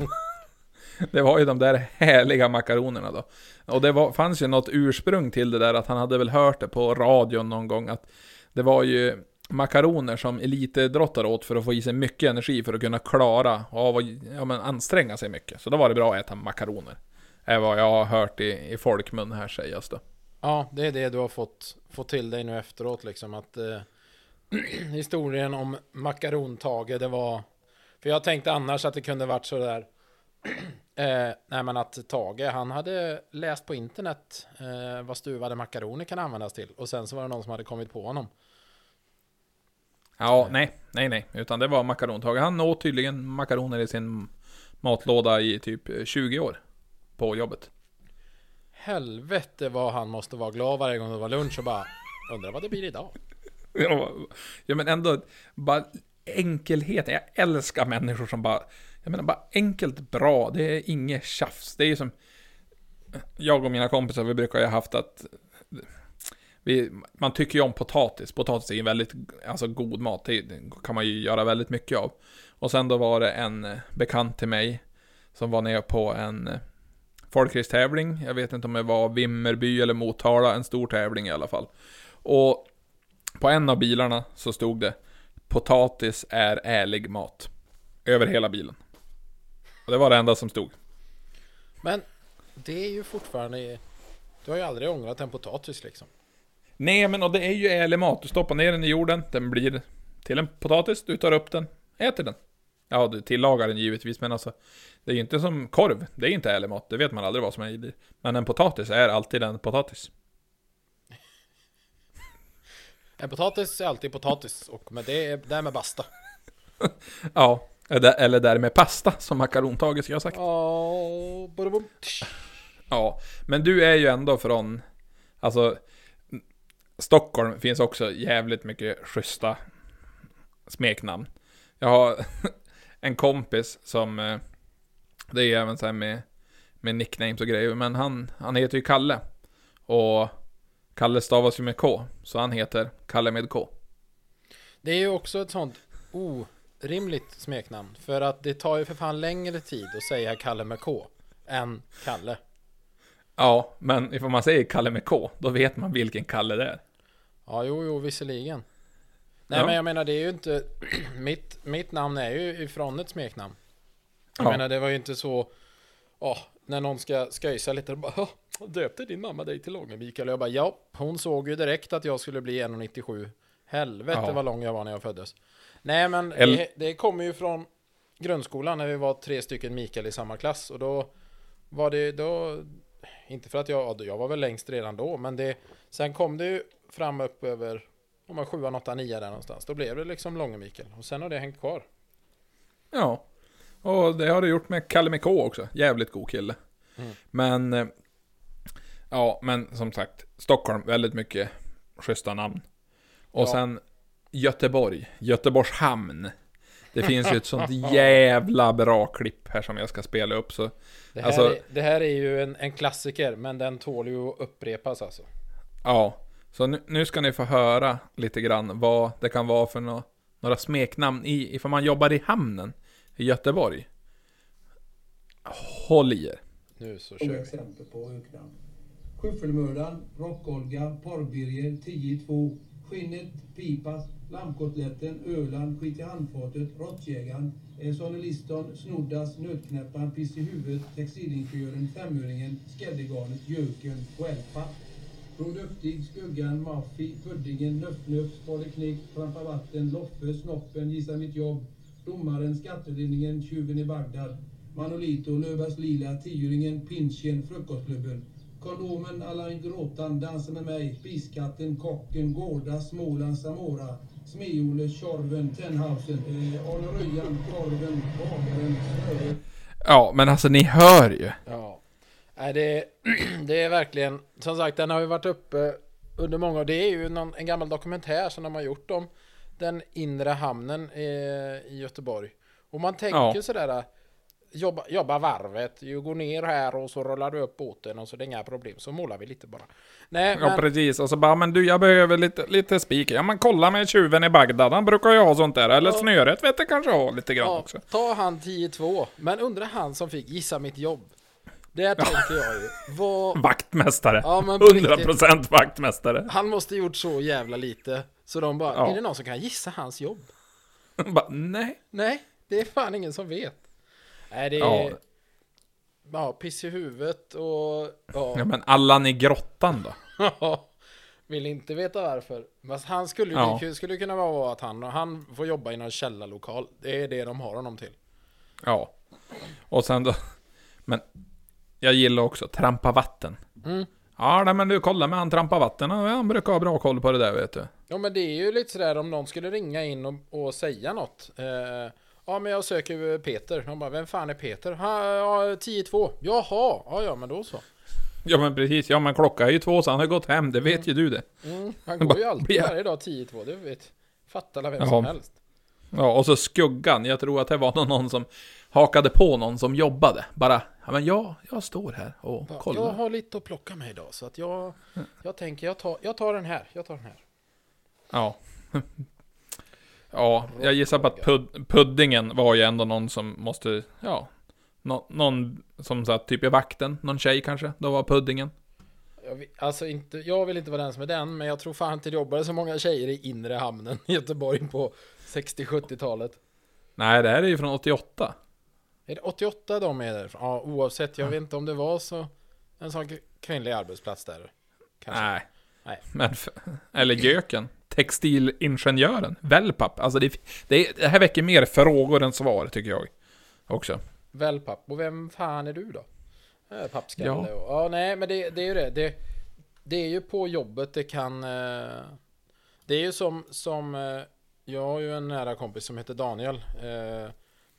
Det var ju de där härliga makaronerna då. Och det var, fanns ju något ursprung till det där, att han hade väl hört det på radion någon gång, att det var ju makaroner som elitidrottare åt för att få i sig mycket energi för att kunna klara av att ja, men anstränga sig mycket. Så då var det bra att äta makaroner. Är vad jag har hört i, i folkmun här sägas då. Ja, det är det du har fått, fått till dig nu efteråt liksom att eh, <clears throat> historien om makarontage det var för jag tänkte annars att det kunde varit så där <clears throat> eh, nej men att Tage han hade läst på internet eh, vad stuvade makaroner kan användas till och sen så var det någon som hade kommit på honom. Ja, nej, nej, nej. Utan det var makarontag. Han åt tydligen makaroner i sin matlåda i typ eh, 20 år. På jobbet. Helvete vad han måste vara glad varje gång det var lunch och bara undrar vad det blir idag. <laughs> Ja, men ändå, bara enkelheten. Jag älskar människor som bara, jag menar bara enkelt bra. Det är inget tjafs. Det är ju som, jag och mina kompisar, vi brukar ju ha haft att vi, man tycker ju om potatis. Potatis är ju väldigt alltså, god mat. Det kan man ju göra väldigt mycket av. Och sen då var det en eh, bekant till mig som var nere på en eh, folkracetävling. Jag vet inte om det var Vimmerby eller Motala. En stor tävling i alla fall. Och på en av bilarna så stod det Potatis är ärlig mat. Över hela bilen. Och det var det enda som stod. Men det är ju fortfarande du har ju aldrig ångrat en potatis liksom. Nej men och det är ju ärlig mat. Du stoppar ner den i jorden, den blir till en potatis, du tar upp den, äter den. Ja, du tillagar den givetvis, men alltså Det är ju inte som korv, det är inte ärlig mat, det vet man aldrig vad som är i det. Men en potatis är alltid en potatis. En potatis är alltid potatis och med det är därmed basta. <laughs> Ja, eller eller där med pasta, som makarontaget ska jag ha sagt. Ja, men du är ju ändå från, alltså, Stockholm finns också jävligt mycket schyssta smeknamn. Jag har <laughs> en kompis som, eh, det är även så här med, med nicknames och grejer, men han, han heter ju Kalle. Och Kalle stavas ju med K, så han heter Kalle med K. Det är ju också ett sånt orimligt smeknamn. För att det tar ju för fan längre tid att säga Kalle med K än Kalle. Ja, men ifall man säger Kalle med K, då vet man vilken Kalle det är. Ja, jo, jo, visserligen. Nej, Ja. men jag menar, det är ju inte... <clears throat> mitt, mitt namn är ju ifrån ett smeknamn. Jag Ja. menar, det var ju inte så... Åh, när någon ska sköjsa lite, bara "Åh, Döpte din mamma dig till Långe Mikael? Och jag bara, ja, hon såg ju direkt att jag skulle bli 1,97. Helvete Ja. vad lång jag var när jag föddes. Nej, men El- det, det kommer ju från grundskolan när vi var tre stycken Mikael i samma klass. Och då var det då... Inte för att jag, jag var väl längst redan då, men det... Sen kom det ju fram upp över om man 7, 8, 9 där någonstans. Då blev det liksom Långe Mikael. Och sen har det hängt kvar. Ja, och det har du gjort med Kalle K också. Jävligt god kille. Mm. Men, eh, ja, men som sagt, Stockholm, väldigt mycket schyssta namn. Och Ja. sen Göteborg, Göteborgs hamn. Det finns ju ett sånt <laughs> jävla bra klipp här som jag ska spela upp så. Det här, Alltså- är, det här är ju en, en klassiker, men den tål ju att upprepas alltså. Ja, så nu, nu ska ni få höra lite grann vad det kan vara för nå- några smeknamn i, ifall man jobbar i hamnen i Göteborg. Håll i er. Nu så kör vi. exempel på öknamn. Skyffelmördaren, Rockolga, Porrbirger, 10-2, Skinnet, Pipas, Lammkotletten, Öland, Skit i handfatet, Råttjägaren, eh, Sonny Liston, Snoddas, Nötknäpparen, Piss i huvudet, Textilingenjören, Femöringen, Skäddegarnet, Jöken och. Bror Duktig, Skuggan, Maffi, Puddingen, Nöff-Nöff, Spale Trampa Vatten, Loffe, Snoppen, Gissa Mitt Jobb, Domaren, Skattelinningen, Tjuven i Bagdad, Manolito, Lövas Lila, Tioringen, Pinchen, Frukostklubben. Kondomen, Alain Gråtan, Dansa med mig, Spiskatten, Kocken, Gårda, Småland, Samora, Smeole, Tjorven, Tenhausen, eh, Arne Röjan, Korven, Bagaren, Snöret. Ja, men alltså ni hör ju. Ja. Nej, det, <clears throat> det är verkligen, som sagt, den har ju varit uppe under många år. Det är ju någon, en gammal dokumentär som de har gjort om den inre hamnen i, i Göteborg. Och man tänker Ja. sådär, jobba, jobba varvet, du går ner här och så rullar du upp båten och så det är inga problem, så målar vi lite bara. Nej, Ja, men, precis. Och så bara, men du, jag behöver lite, lite spik. Ja, men kolla med tjuven i Bagdad. Han brukar ju ha sånt där. Eller Ja. snöret vet jag kanske ha lite grann ja, också. ta han 10-2, men undra han som fick gissa mitt jobb. Det tänker jag ju. Vad, <laughs> Vaktmästare. Ja, men på 100% vaktmästare. Han måste gjort så jävla lite. Så de bara, Ja. är det någon som kan gissa hans jobb? <laughs> bara, nej. Nej, det är fan ingen som vet. Nej, det är... Ja. Ja, piss i huvudet och... Ja, Ja, men Allan i grottan då? <laughs> vill inte veta varför. Men han skulle Ja. det skulle kunna vara att han, han får jobba i någon källarlokal. Det är det de har honom till. Ja. Och sen då... Men jag gillar också trampa vatten. Mm. Ja, nej, men du kolla med han trampa vatten. Han brukar ha bra koll på det där vet du. Ja, men det är ju lite sådär om någon skulle ringa in och, och säga något. Eh, ja, men jag söker Peter. De bara, vem fan är Peter? Ha, ja, 10-2. Jaha, ja, ja, men då så. Ja men precis, ja men klockan är ju två så han har gått hem, det vet ju du det. Mm, <laughs> han går ju alltid varje dag 10-2, det vet Fattar alla vem Ja. som helst. Ja, och så skuggan, jag tror att det var någon som hakade på någon som jobbade. Bara, ja men jag, jag står här och Bara, Jag kollar. har lite att plocka med idag så att jag, jag tänker jag tar, jag tar den här, jag tar den här. Ja. <laughs> Ja, jag gissar på att pud puddingen var ju ändå någon som måste, ja. Nå någon som satt typ i vakten, någon tjej kanske, då var puddingen. Jag vill, alltså inte, jag vill inte vara den som är den, men jag tror fan inte det jobbade så många tjejer i inre hamnen i Göteborg på 60-70-talet. Nej, det här är ju från 88. Är det 88 de är därifrån? Ja, oavsett, jag vet inte om det var så en sån kvinnlig arbetsplats där. Kanske. Nej. Nej. Men, eller göken. Textilingenjören. Wellpapp. Alltså det, det, det här väcker mer frågor än svar, tycker jag. Också. Wellpapp. Och vem fan är du då? Eh, Pappskalle Ja. och... Ja, nej, men det, det är ju det. det. Det är ju på jobbet det kan... eh, Det är ju som... som eh, jag har ju en nära kompis som heter Daniel.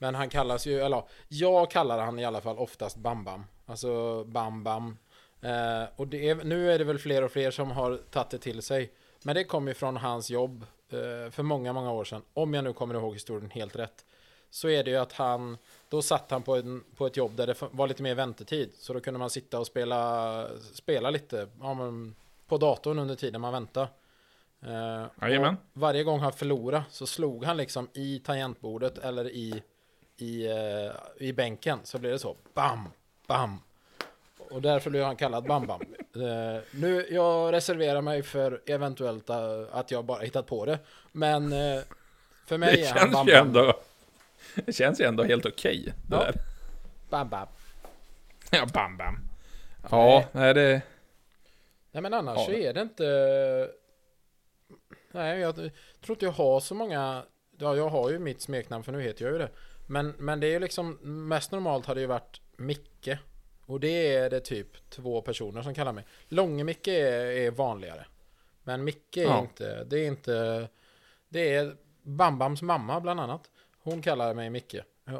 Men han kallas ju... Eller ja, jag kallar han i alla fall oftast Bam Bam. Alltså Bam Bam. Eh, Och det är, nu är det väl fler och fler som har tagit det till sig. Men det kom ju från hans jobb eh, för många, många år sedan. Om jag nu kommer ihåg historien helt rätt. Så är det ju att han, då satt han på, en, på ett jobb där det var lite mer väntetid. Så då kunde man sitta och spela, spela lite ja, men, på datorn under tiden man väntade. Eh, varje gång han förlorade så slog han liksom i tangentbordet eller i, i, eh, i bänken. Så blev det så, bam, bam. Och därför blev han kallad Bam Bam. Eh, nu, jag reserverar mig för eventuellt eh, att jag bara hittat på det. Men eh, för mig Det är han Bam Bam. ändå... Det känns ju ändå helt okej. det Ja. där. Bam Bam. Ja, bam bam. Ja, nej det... Nej men annars Ja. så är det inte... Nej, jag tror inte jag har så många... Ja, jag har ju mitt smeknamn för nu heter jag ju det. Men, men det är ju liksom... Mest normalt hade ju varit Micke. Och det är det typ två personer som kallar mig. Långe-Micke är, är vanligare. Men Micke är Ja. inte... Det är inte... Det är Bambams mamma bland annat. Hon kallar mig Micke.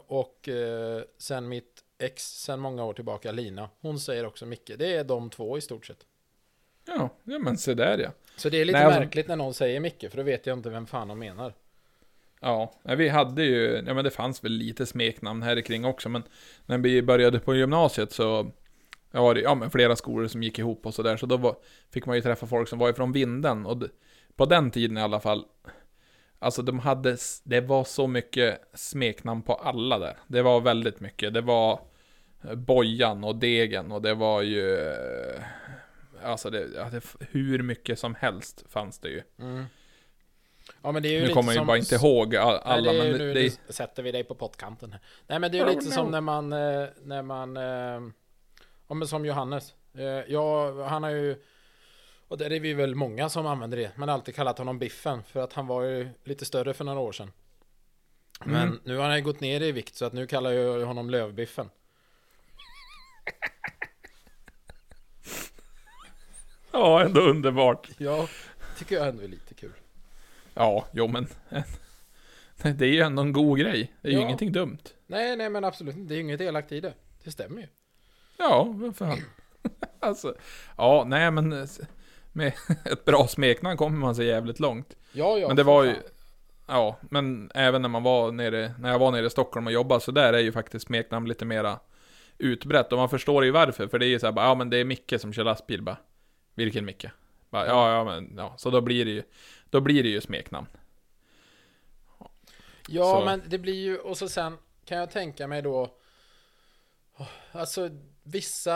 Och eh, sen mitt ex sen många år tillbaka, Lina. Hon säger också Micke. Det är de två i stort sett. Ja, ja men se där ja. Så det är lite Nej, alltså- märkligt när någon säger Micke, för då vet jag inte vem fan de menar. Ja, vi hade ju, ja men det fanns väl lite smeknamn här kring också, men när vi började på gymnasiet så var det ja, men flera skolor som gick ihop och sådär, så då var, fick man ju träffa folk som var ifrån vinden och på den tiden i alla fall, alltså de hade, det var så mycket smeknamn på alla där. Det var väldigt mycket, det var eh, Bojan och Degen och det var ju, eh, alltså det, hur mycket som helst fanns det ju. Mm. Ja men det är ju Nu lite kommer jag ju som... bara inte ihåg all- alla, Nej, det är, men nu, det, nu sätter vi dig på pottkanten här. Nej men det är ju Oh, lite no. som när man, eh, när man, eh, ja men som Johannes. Eh, Ja, han har ju, och det är vi väl många som använder det, man har alltid kallat honom Biffen, för att han var ju lite större för några år sedan. Men Mm. nu har han ju gått ner i vikt, så att nu kallar jag honom Lövbiffen. <laughs> Ja, ändå underbart. Ja, tycker jag ändå är lite kul. Ja, jo men. <laughs> Det är ju ändå en god grej. Det är ju Ja. ingenting dumt. Nej, nej men absolut inte, det är ju inget elakt i det. Det stämmer ju. Ja, vad fan. <laughs> Alltså, ja, nej men med <laughs> ett bra smeknamn kommer man sig jävligt långt. Ja, ja. men det var ju, ja, men även när man var nere, när jag var nere i Stockholm och jobbade så där är ju faktiskt smeknamn lite mera utbrett. Och man förstår ju varför, för det är ju så här, bara, ja men det är Micke som kör lastbil bara. Vilken Micke? Bara, ja, ja men, ja, så då blir det ju, då blir det ju smeknamn. Ja, Så. men det blir ju, och så sen kan jag tänka mig då, alltså vissa,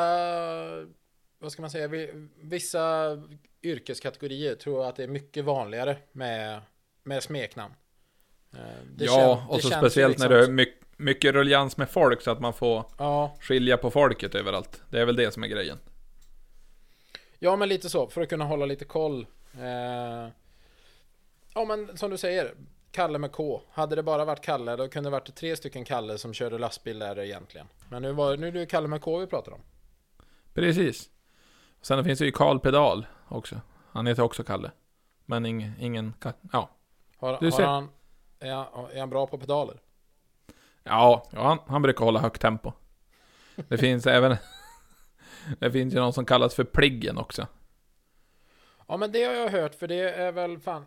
vad ska man säga, vi- vissa yrkeskategorier tror jag att det är mycket vanligare med, med smeknamn. Eh, det ja, kän- och så speciellt liksom när det är mycket, mycket ruljans med folk så att man får Ja, skilja på folket överallt. Det är väl det som är grejen. ja, men lite så, för att kunna hålla lite koll. Eh, ja, men som du säger, Kalle med K. Hade det bara varit Kalle, då kunde det varit tre stycken Kalle som körde lastbil där egentligen. Men nu, var, nu är det Kalle med K vi pratar om. Precis. Sen finns det ju Karl Pedal också. Han heter också Kalle. Men ing, ingen, Ka- ja. Har, Du har ser. han, är, han, är han bra på pedaler? Ja, ja han, han brukar hålla högt tempo. Det <laughs> finns även, <laughs> det finns ju någon som kallas för Pliggen också. Ja men det har jag hört för det är väl fan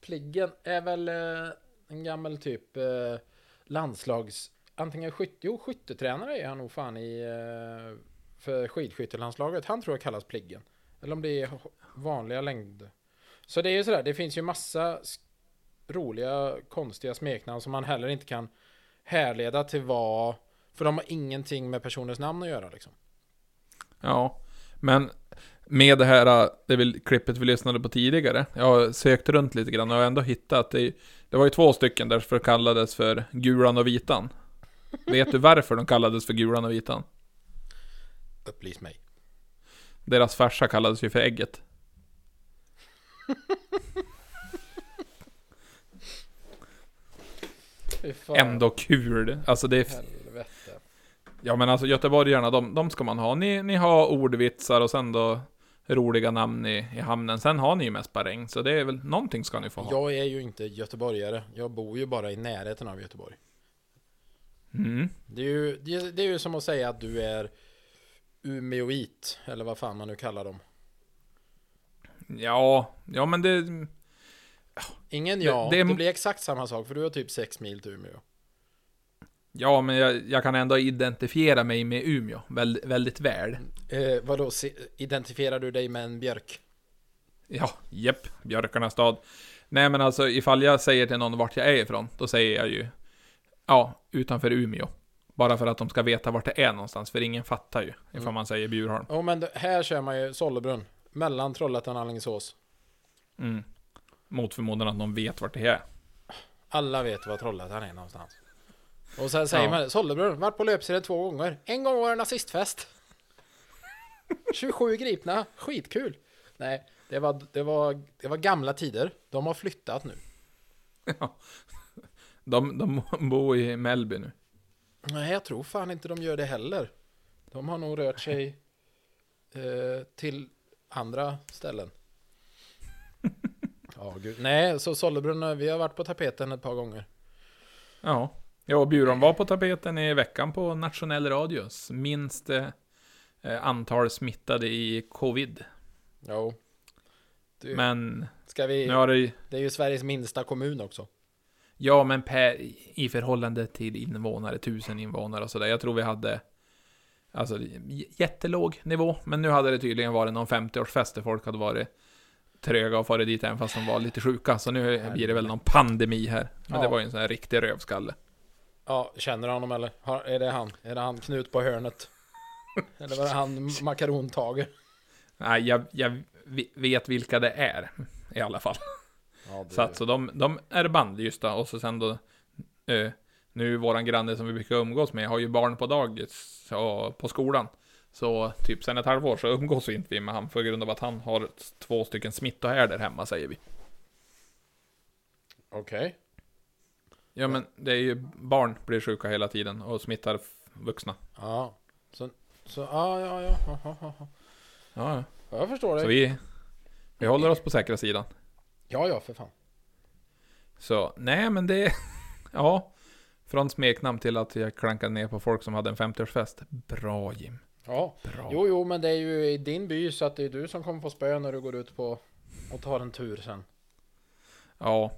Pliggen är väl eh, en gammal typ eh, landslags Antingen skytte, jo skyttetränare är han nog fan i eh, För skidskyttelandslaget. Han tror jag kallas Pliggen. Eller om det är vanliga längd. Så det är ju sådär, det finns ju massa Roliga konstiga smeknamn som man heller inte kan Härleda till vad För de har ingenting med personens namn att göra liksom. Ja, men med det här, äh, det vill, klippet vi lyssnade på tidigare. Jag har sökt runt lite grann och jag har ändå hittat, det, det var ju två stycken där för kallades för Gulan och Vitan. Vet du varför de kallades för Gulan och Vitan? Upplys mig Deras farsa kallades ju för Ägget. <laughs> Ändå kul. Alltså det är, Helvete ja men alltså göteborgarna, de, de ska man ha. Ni, ni har ordvitsar och sen då roliga namn i, i hamnen. Sen har ni ju mest regn, så det är väl, någonting ska ni få ha. Jag är ju inte göteborgare. Jag bor ju bara i närheten av Göteborg. Mm. Det är ju, det det är ju som att säga att du är Umeåit, eller vad fan man nu kallar dem. Ja, ja men det, Ingen Det- ja, det det, är- blir exakt samma sak för du har typ 6 mil till Umeå. Ja, men jag, jag kan ändå identifiera mig med Umeå väldigt, väldigt väl. Eh, vadå, identifierar du dig med en björk? Ja, jepp, Björkarnas stad. Nej men alltså ifall jag säger till någon vart jag är ifrån, då säger jag ju Ja, utanför Umeå. Bara för att de ska veta vart det är någonstans, för ingen fattar ju ifall Mm. man säger Bjurholm. Ja men det- här kör man ju Sollebrunn. Mellan Trollhättan och Alingsås. Mm. Mot förmodan att någon vet vart det är. Alla vet var Trollhättan är någonstans. Och sen säger Ja. man Sollebrunn, varit på löpsedeln två gånger. En gång var det nazistfest. <laughs> 27 gripna, skitkul. Nej, det var, det, var, det var gamla tider. De har flyttat nu. De, de bor i Mellby nu. Nej, jag tror fan inte de gör det heller. De har nog rört sig eh, till andra ställen. <laughs> Ja, gud. Nej, så Sollebrunn, vi har varit på tapeten ett par gånger. Ja. Ja, och Bjurholm var på tapeten i veckan på nationell radios. Minst eh, antal smittade i covid. Jo. Du, Men ska vi, nu har det Det är ju Sveriges minsta kommun också. Ja, men per, i förhållande till invånare, tusen invånare och sådär. Jag tror vi hade Alltså jättelåg nivå, men nu hade det tydligen varit någon 50-årsfest där folk hade varit tröga och farit dit även fast de var lite sjuka. Så nu blir det väl någon pandemi här. Men Ja. det var ju en sån här riktig rövskalle. Ja, känner du honom eller? Har, är det han? Är det han Knut på hörnet? <laughs> eller var det han makarontage? Nej, jag, jag vet vilka det är i alla fall. Ja, det, Så att så de, de är band just då, och så sen då eh, Nu våran granne som vi brukar umgås med har ju barn på dagis och på skolan Så typ sen ett halvår så umgås vi inte vi med han på grund av att han har två stycken smittohärdar hemma säger vi Okej. Ja men det är ju barn blir sjuka hela tiden och smittar vuxna Ja. Så, så ja, ja, ja. ja, ja, ja. Ja, ja. Ja, Jag förstår så dig. vi Vi håller oss på säkra sidan Ja, ja, för fan. Så nej men det <laughs> Ja Från smeknamn till att jag klankade ner på folk som hade en 50-årsfest Bra Jim Ja. Bra Jo, jo, men det är ju i din by så att det är du som kommer få spö när du går ut på och tar en tur sen. Ja,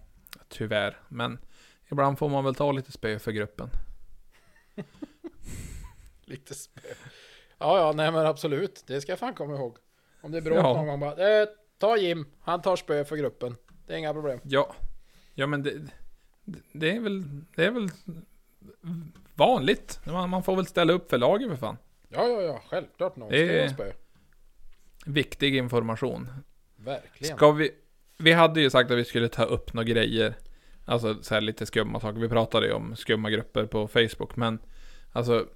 tyvärr. Men ibland får man väl ta lite spö för gruppen. <laughs> Lite spö. Ja, ja, nej men absolut. Det ska jag fan komma ihåg. Om det är bråk Ja. någon gång bara. Eh, ta Jim. Han tar spö för gruppen. Det är inga problem. Ja, ja men det, det är väl, det är väl vanligt. Man, man får väl ställa upp för laget för fan. Ja, ja, ja. Självklart någon Det är- spö. Viktig information. Verkligen. Ska vi, vi hade ju sagt att vi skulle ta upp några grejer. Alltså så här lite skumma saker. Vi pratade ju om skumma grupper på Facebook. Men alltså,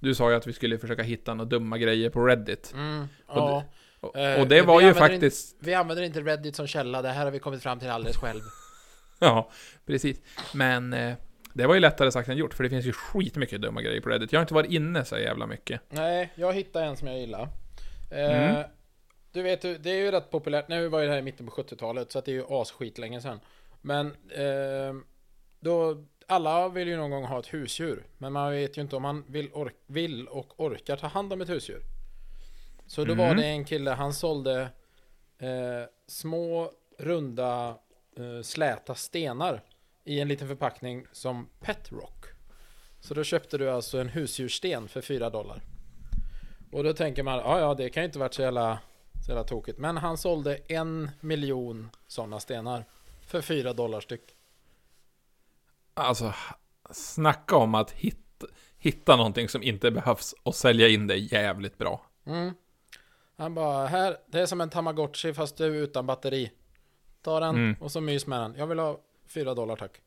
du sa ju att vi skulle försöka hitta några dumma grejer på Reddit. Mm, Och ja. Och, Eh, och det vi var ju faktiskt... Vi använder inte Reddit som källa. Det här har vi kommit fram till alldeles själv. <laughs> Ja, precis. Men eh, det var ju lättare sagt än gjort, för det finns ju skitmycket dumma grejer på Reddit. Jag har inte varit inne så jävla mycket. Nej, jag hittade en som jag gillar. Eh, Mm. Du vet, det är ju rätt populärt. Nu var ju det här i mitten på 70-talet, så att det är ju asskit länge sedan. Men eh, då, alla vill ju någon gång ha ett husdjur. Men man vet ju inte om man vill, ork, vill och orkar ta hand om ett husdjur. Så då var Mm. det en kille, han sålde eh, små, runda, eh, släta stenar i en liten förpackning som Pet Rock. Så då köpte du alltså en husdjurssten för 4 dollar. Och då tänker man, ja ja det kan ju inte varit så jävla, så jävla tokigt. Men han sålde en miljon sådana stenar. För 4 dollar styck. Alltså, snacka om att hitta, hitta någonting som inte behövs och sälja in det jävligt bra. Mm. Han bara, här, det är som en tamagotchi fast du är utan batteri. Ta den Mm. och så mys med den. Jag vill ha 4 dollar tack.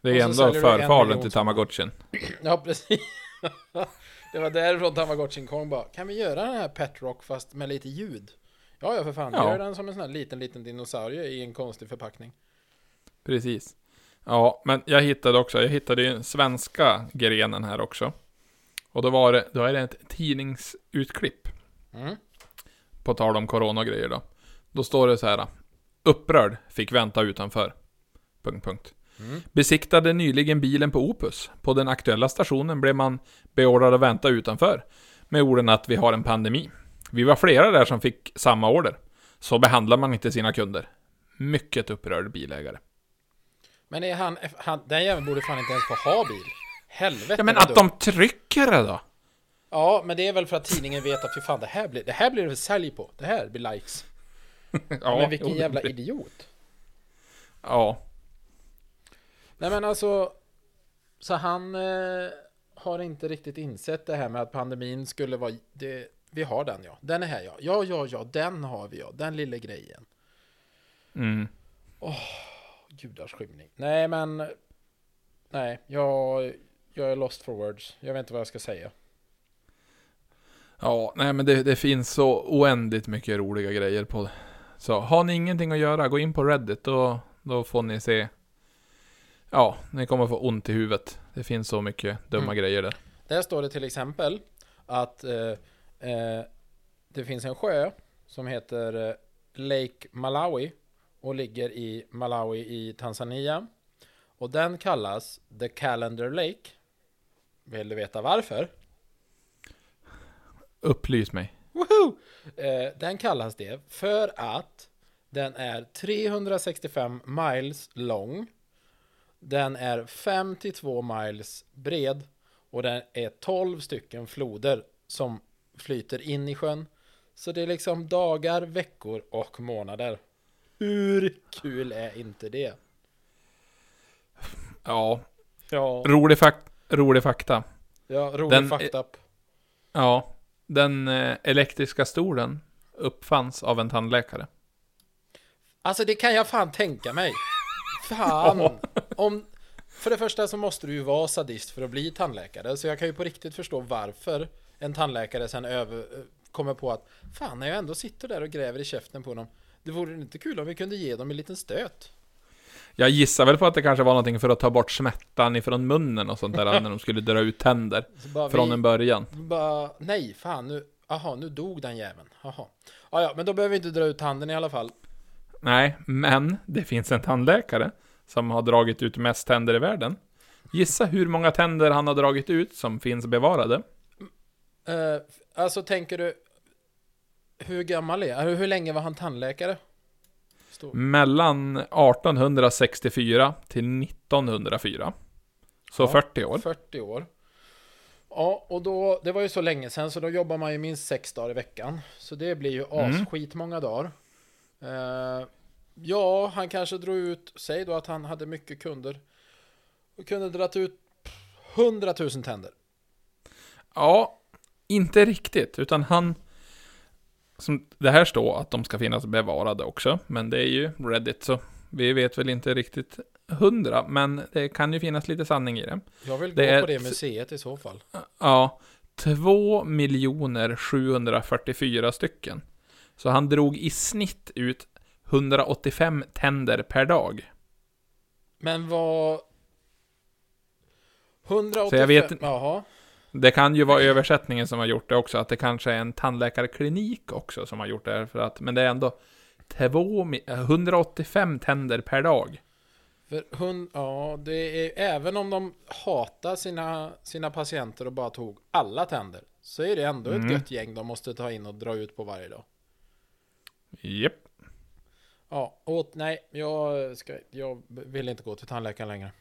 Det är ändå förfadern till. Tamagotchin. <clears throat> Ja precis. <laughs> det var därifrån tamagotchin kom bara, kan vi göra den här Pet Rock fast med lite ljud? Ja ja för fan, Ja. gör den som en sån här liten liten dinosaurie i en konstig förpackning. Precis. Ja, men jag hittade också, jag hittade ju den svenska grenen här också. Och då var det, då är det ett tidningsutklipp. Mm. På tal om corona och grejer då. Då står det så här. Upprörd, fick vänta utanför. Punkt, punkt. Mm. Besiktade nyligen bilen på Opus. På den aktuella stationen blev man beordrad att vänta utanför. Med orden att vi har en pandemi. Vi var flera där som fick samma order. Så behandlar man inte sina kunder. Mycket upprörd bilägare. Men är han, han, den jäveln borde fan inte ens få ha bil. Helvete Ja men att de trycker det då? Ja, men det är väl för att tidningen vet att fy fan, det här blir det här blir det sälj på. Det här blir likes. <laughs> Ja, men vilken jävla idiot. Ja, Nej men alltså, så han eh, har inte riktigt insett det här med att pandemin skulle vara, det, vi har den ja, den är här ja, ja ja ja, den har vi ja, den lilla grejen. mm. Gudars skymning. Nej men, nej, jag, jag är lost for words. Jag vet inte vad jag ska säga. Ja, nej men det, det finns så oändligt mycket roliga grejer på det. Så har ni ingenting att göra, gå in på Reddit och då får ni se. Ja, ni kommer få ont i huvudet. Det finns så mycket dumma Mm. grejer där. Där står det till exempel att eh, eh, det finns en sjö som heter eh, Lake Malawi och ligger i Malawi i Tanzania. Och den kallas The Calendar Lake. Vill du veta varför? Upplys mig. Woho! Eh, den kallas det för att den är 365 miles lång. Den är 52 miles bred och den är 12 stycken floder som flyter in i sjön. Så det är liksom dagar, veckor och månader. Hur kul är inte det? Ja, Ja, rolig, fak- rolig fakta. ja rolig Den- fakta. Ja, den eh, elektriska stolen uppfanns av en tandläkare. Alltså det kan jag fan tänka mig. <laughs> Fan. Om, för det första så måste du ju vara sadist för att bli tandläkare. Så jag kan ju på riktigt förstå varför en tandläkare sen över, kommer på att fan när jag ändå sitter där och gräver i käften på dem. Det vore inte kul om vi kunde ge dem en liten stöt. Jag gissar väl på att det kanske var någonting för att ta bort smärtan ifrån munnen och sånt där när de skulle dra ut tänder. Från vi, en början. bara, nej fan nu, aha nu dog den jäveln. Jaha. Ja, ja, men då behöver vi inte dra ut tanden i alla fall. Nej, men det finns en tandläkare som har dragit ut mest tänder i världen. Gissa hur många tänder han har dragit ut som finns bevarade? Eh, alltså tänker du, hur gammal är hur, hur länge var han tandläkare? Stor. Mellan 1864 till 1904. Så Ja. 40 år. 40 år. Ja, och då, det var ju så länge sedan så då jobbar man ju minst sex dagar i veckan. Så det blir ju Mm. asskit många dagar. Eh, ja, han kanske drog ut, säg då att han hade mycket kunder. Och kunde dragit ut 100 000 tänder. Ja, inte riktigt, utan han... Som det här står att de ska finnas bevarade också, men det är ju Reddit så vi vet väl inte riktigt hundra, men det kan ju finnas lite sanning i det. Jag vill Det gå är på det museet i så fall. Ja, 2 744 stycken. Så han drog i snitt ut 185 tänder per dag. Men vad... 185... Så jag vet Jaha. Det kan ju vara översättningen som har gjort det också, att det kanske är en tandläkarklinik också som har gjort det för att, men det är ändå 2, mi- 185 tänder per dag. För hund, ja, det är även om de hatar sina, sina patienter och bara tog alla tänder så är det ändå Mm. ett gött gäng de måste ta in och dra ut på varje dag. Japp. Ja, och nej, jag, ska, jag vill inte gå till tandläkaren längre.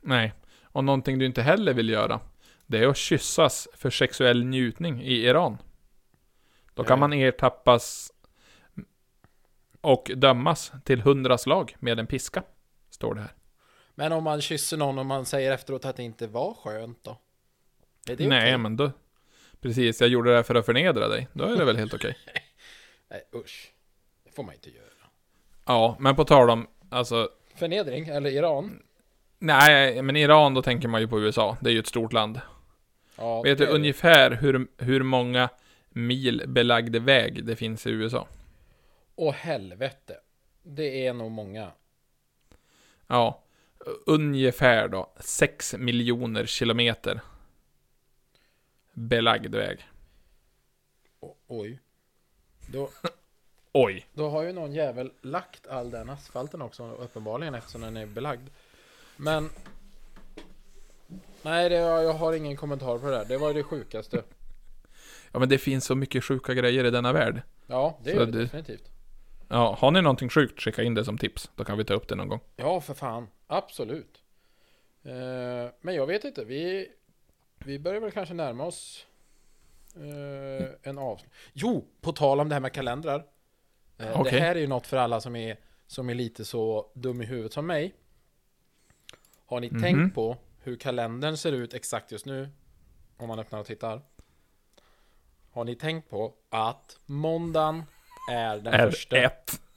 Nej. Och någonting du inte heller vill göra, det är att kyssas för sexuell njutning i Iran. Då kan man ertappas och dömas till 100 slag med en piska. Står det här. Men om man kysser någon och man säger efteråt att det inte var skönt då? Är det Nej, okej? men då... Precis, jag gjorde det här för att förnedra dig. Då är det väl helt okej. <laughs> Nej, usch. Det får man inte göra. Ja, men på tal om... Alltså... Förnedring, eller Iran? Nej, men Iran, då tänker man ju på USA. Det är ju ett stort land. Ja, Vet du det- ungefär hur, hur många mil belagd väg det finns i USA? Åh helvete. Det är nog många. Ja, ungefär då 6 miljoner kilometer belagd väg. O- oj. Då, <laughs> Oj! Då har ju någon jävel lagt all den asfalten också uppenbarligen eftersom den är belagd. Men... Nej, det, jag har ingen kommentar på det där. Det var det sjukaste. Ja, men det finns så mycket sjuka grejer i denna värld. Ja, det Så är det det- definitivt. Ja, har ni någonting sjukt, skicka in det som tips. Då kan vi ta upp det någon gång. Ja, för fan. Absolut. Eh, men jag vet inte. Vi, vi börjar väl kanske närma oss eh, en avslut. Jo, på tal om det här med kalendrar. Eh, Okej. Det här är ju något för alla som är, som är lite så dum i huvudet som mig. Har ni Mhm. tänkt på hur kalendern ser ut exakt just nu? Om man öppnar och tittar. Har ni tänkt på att måndagen är den första? R1.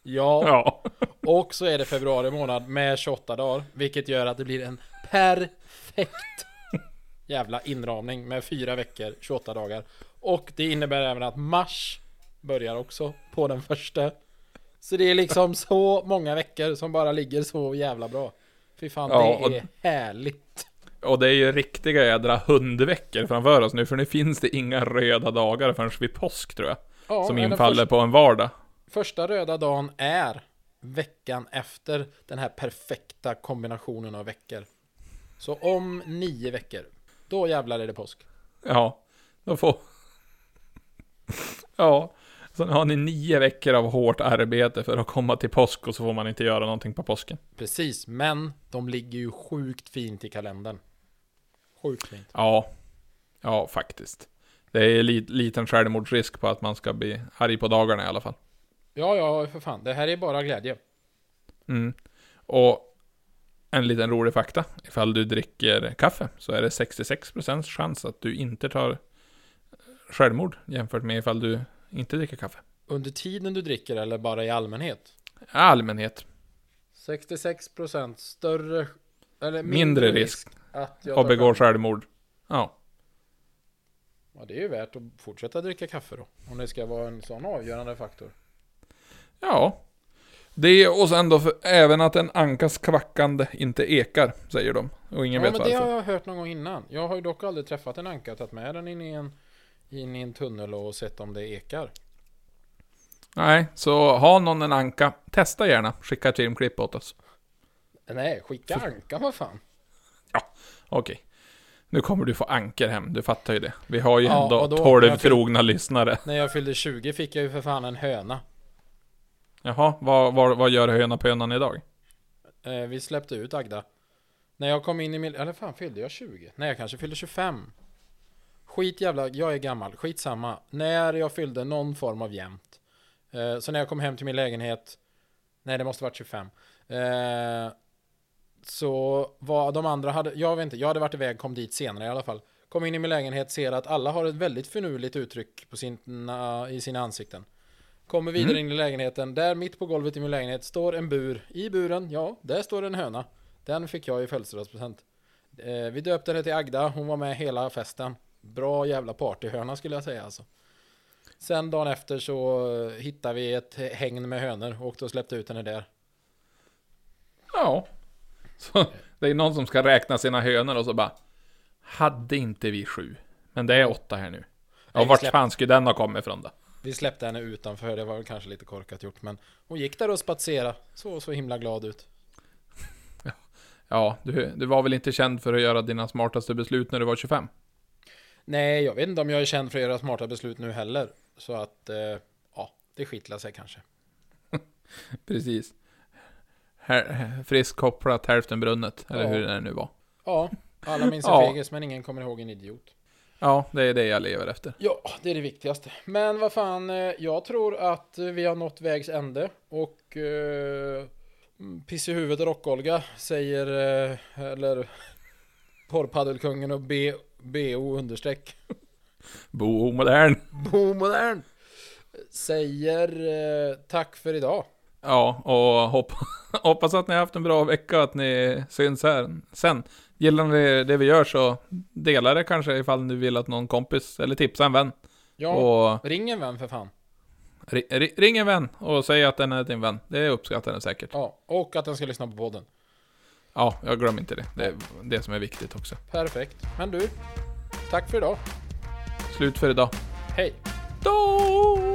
Ja, Ja. och så är det februari månad med 28 dagar, vilket gör att det blir en perfekt jävla inramning med fyra veckor, 28 dagar. Och det innebär även att mars börjar också på den första. Så det är liksom så många veckor som bara ligger så jävla bra. Fy fan, Ja, det är härligt. Och det är ju riktiga jädra hundveckor framför oss nu, för nu finns det inga röda dagar förrän vid påsk tror jag. Ja, som infaller första, på en vardag. första röda dagen är veckan efter den här perfekta kombinationen av veckor. Så om nio veckor, då jävlar är det påsk. Ja, då får... Ja, Så nu har ni nio veckor av hårt arbete för att komma till påsk och så får man inte göra någonting på påsken. Precis, men de ligger ju sjukt fint i kalendern. Sjukt fint. Ja, ja faktiskt. Det är li liten självmordsrisk på att man ska bli arg på dagarna i alla fall. Ja, ja, för fan. Det här är bara glädje. Mm. Och en liten rolig fakta. Ifall du dricker kaffe så är det 66% chans att du inte tar självmord jämfört med ifall du inte dricker kaffe. Under tiden du dricker eller bara i allmänhet? Allmänhet. 66% större... Eller Mindre risk att jag och begår själv- självmord. Ja. Ja, det är ju värt att fortsätta dricka kaffe då. Om det ska vara en sån avgörande faktor. Ja. Det och sen då för, även att en ankas kvackande inte ekar, säger de. Och ingen ja, vet men det varför. har jag hört någon gång innan. Jag har ju dock aldrig träffat en anka, tagit med den in i en, in i en tunnel och sett om det ekar. Nej, så ha någon en anka, testa gärna. Skicka ett filmklipp åt oss. Nej, skicka anka, vad fan. Okej. Nu kommer du få anker hem, du fattar ju det. Vi har ju Ja, ändå och då- 12 jag fick- trogna lyssnare. När jag fyllde 20 fick jag ju för fan en höna. Jaha, vad, vad, vad gör höna på hönan idag? Eh, vi släppte ut Agda. När jag kom in i min... Eller fan, fyllde jag 20? Nej, jag kanske fyllde 25. Skit jävla... Jag är gammal. Skitsamma. När jag fyllde någon form av jämnt. Eh, så när jag kom hem till min lägenhet... Nej, det måste varit 25. Eh, så vad de andra hade... Jag vet inte. Jag hade varit iväg, kom dit senare i alla fall. Kom in i min lägenhet, ser att alla har ett väldigt finurligt uttryck på sina, i sina ansikten. Kommer vidare in i lägenheten. Där mitt på golvet i min lägenhet står en bur. I buren, ja, där står en höna. Den fick jag i födelsedagspresent. Eh, vi döpte henne till Agda. Hon var med hela festen. Bra jävla partyhöna skulle jag säga alltså. Sen dagen efter så eh, hittade vi ett hägn med hönor och och släppte ut henne där. Ja. Så det är någon som ska räkna sina hönor och så bara Hade inte vi sju? Men det är åtta här nu. Ja, vart släpp- fan skulle den ha kommit ifrån då? Vi släppte henne utanför. Det var väl kanske lite korkat gjort, men hon gick där och spatserade. Så så himla glad ut. Ja, du, du var väl inte känd för att göra dina smartaste beslut när du var 25? Nej, jag vet inte om jag är känd för att göra smarta beslut nu heller. Så att, eh, ja, det skitlar sig kanske. <laughs> Precis. Här, frisk kopplat, hälften brunnet. Eller Ja. hur det nu var. Ja, alla minns en Ja. fegis, men ingen kommer ihåg en idiot. Ja, det är det jag lever efter. Ja, det är det viktigaste. Men vad fan, eh, jag tror att eh, vi har nått vägs ände och eh, piss i huvudet rock-Olga säger, eh, eller <laughs> porrpaddelkungen och B, BO understreck <laughs> Bo modern. Bo modern säger eh, tack för idag. Ja, och hopp, <laughs> hoppas att ni har haft en bra vecka och att ni syns här sen. Gillar ni det vi gör så dela det kanske ifall ni vill att någon kompis, eller tipsa en vän. Ja, Och ring en vän för fan. ri, ri, ring en vän och säg att den är din vän. Det uppskattar den säkert. Ja, och att den ska lyssna på podden. Ja, jag glömmer inte det. Det är det som är viktigt också. Perfekt. Men du, tack för idag. Slut för idag. Hej! Då!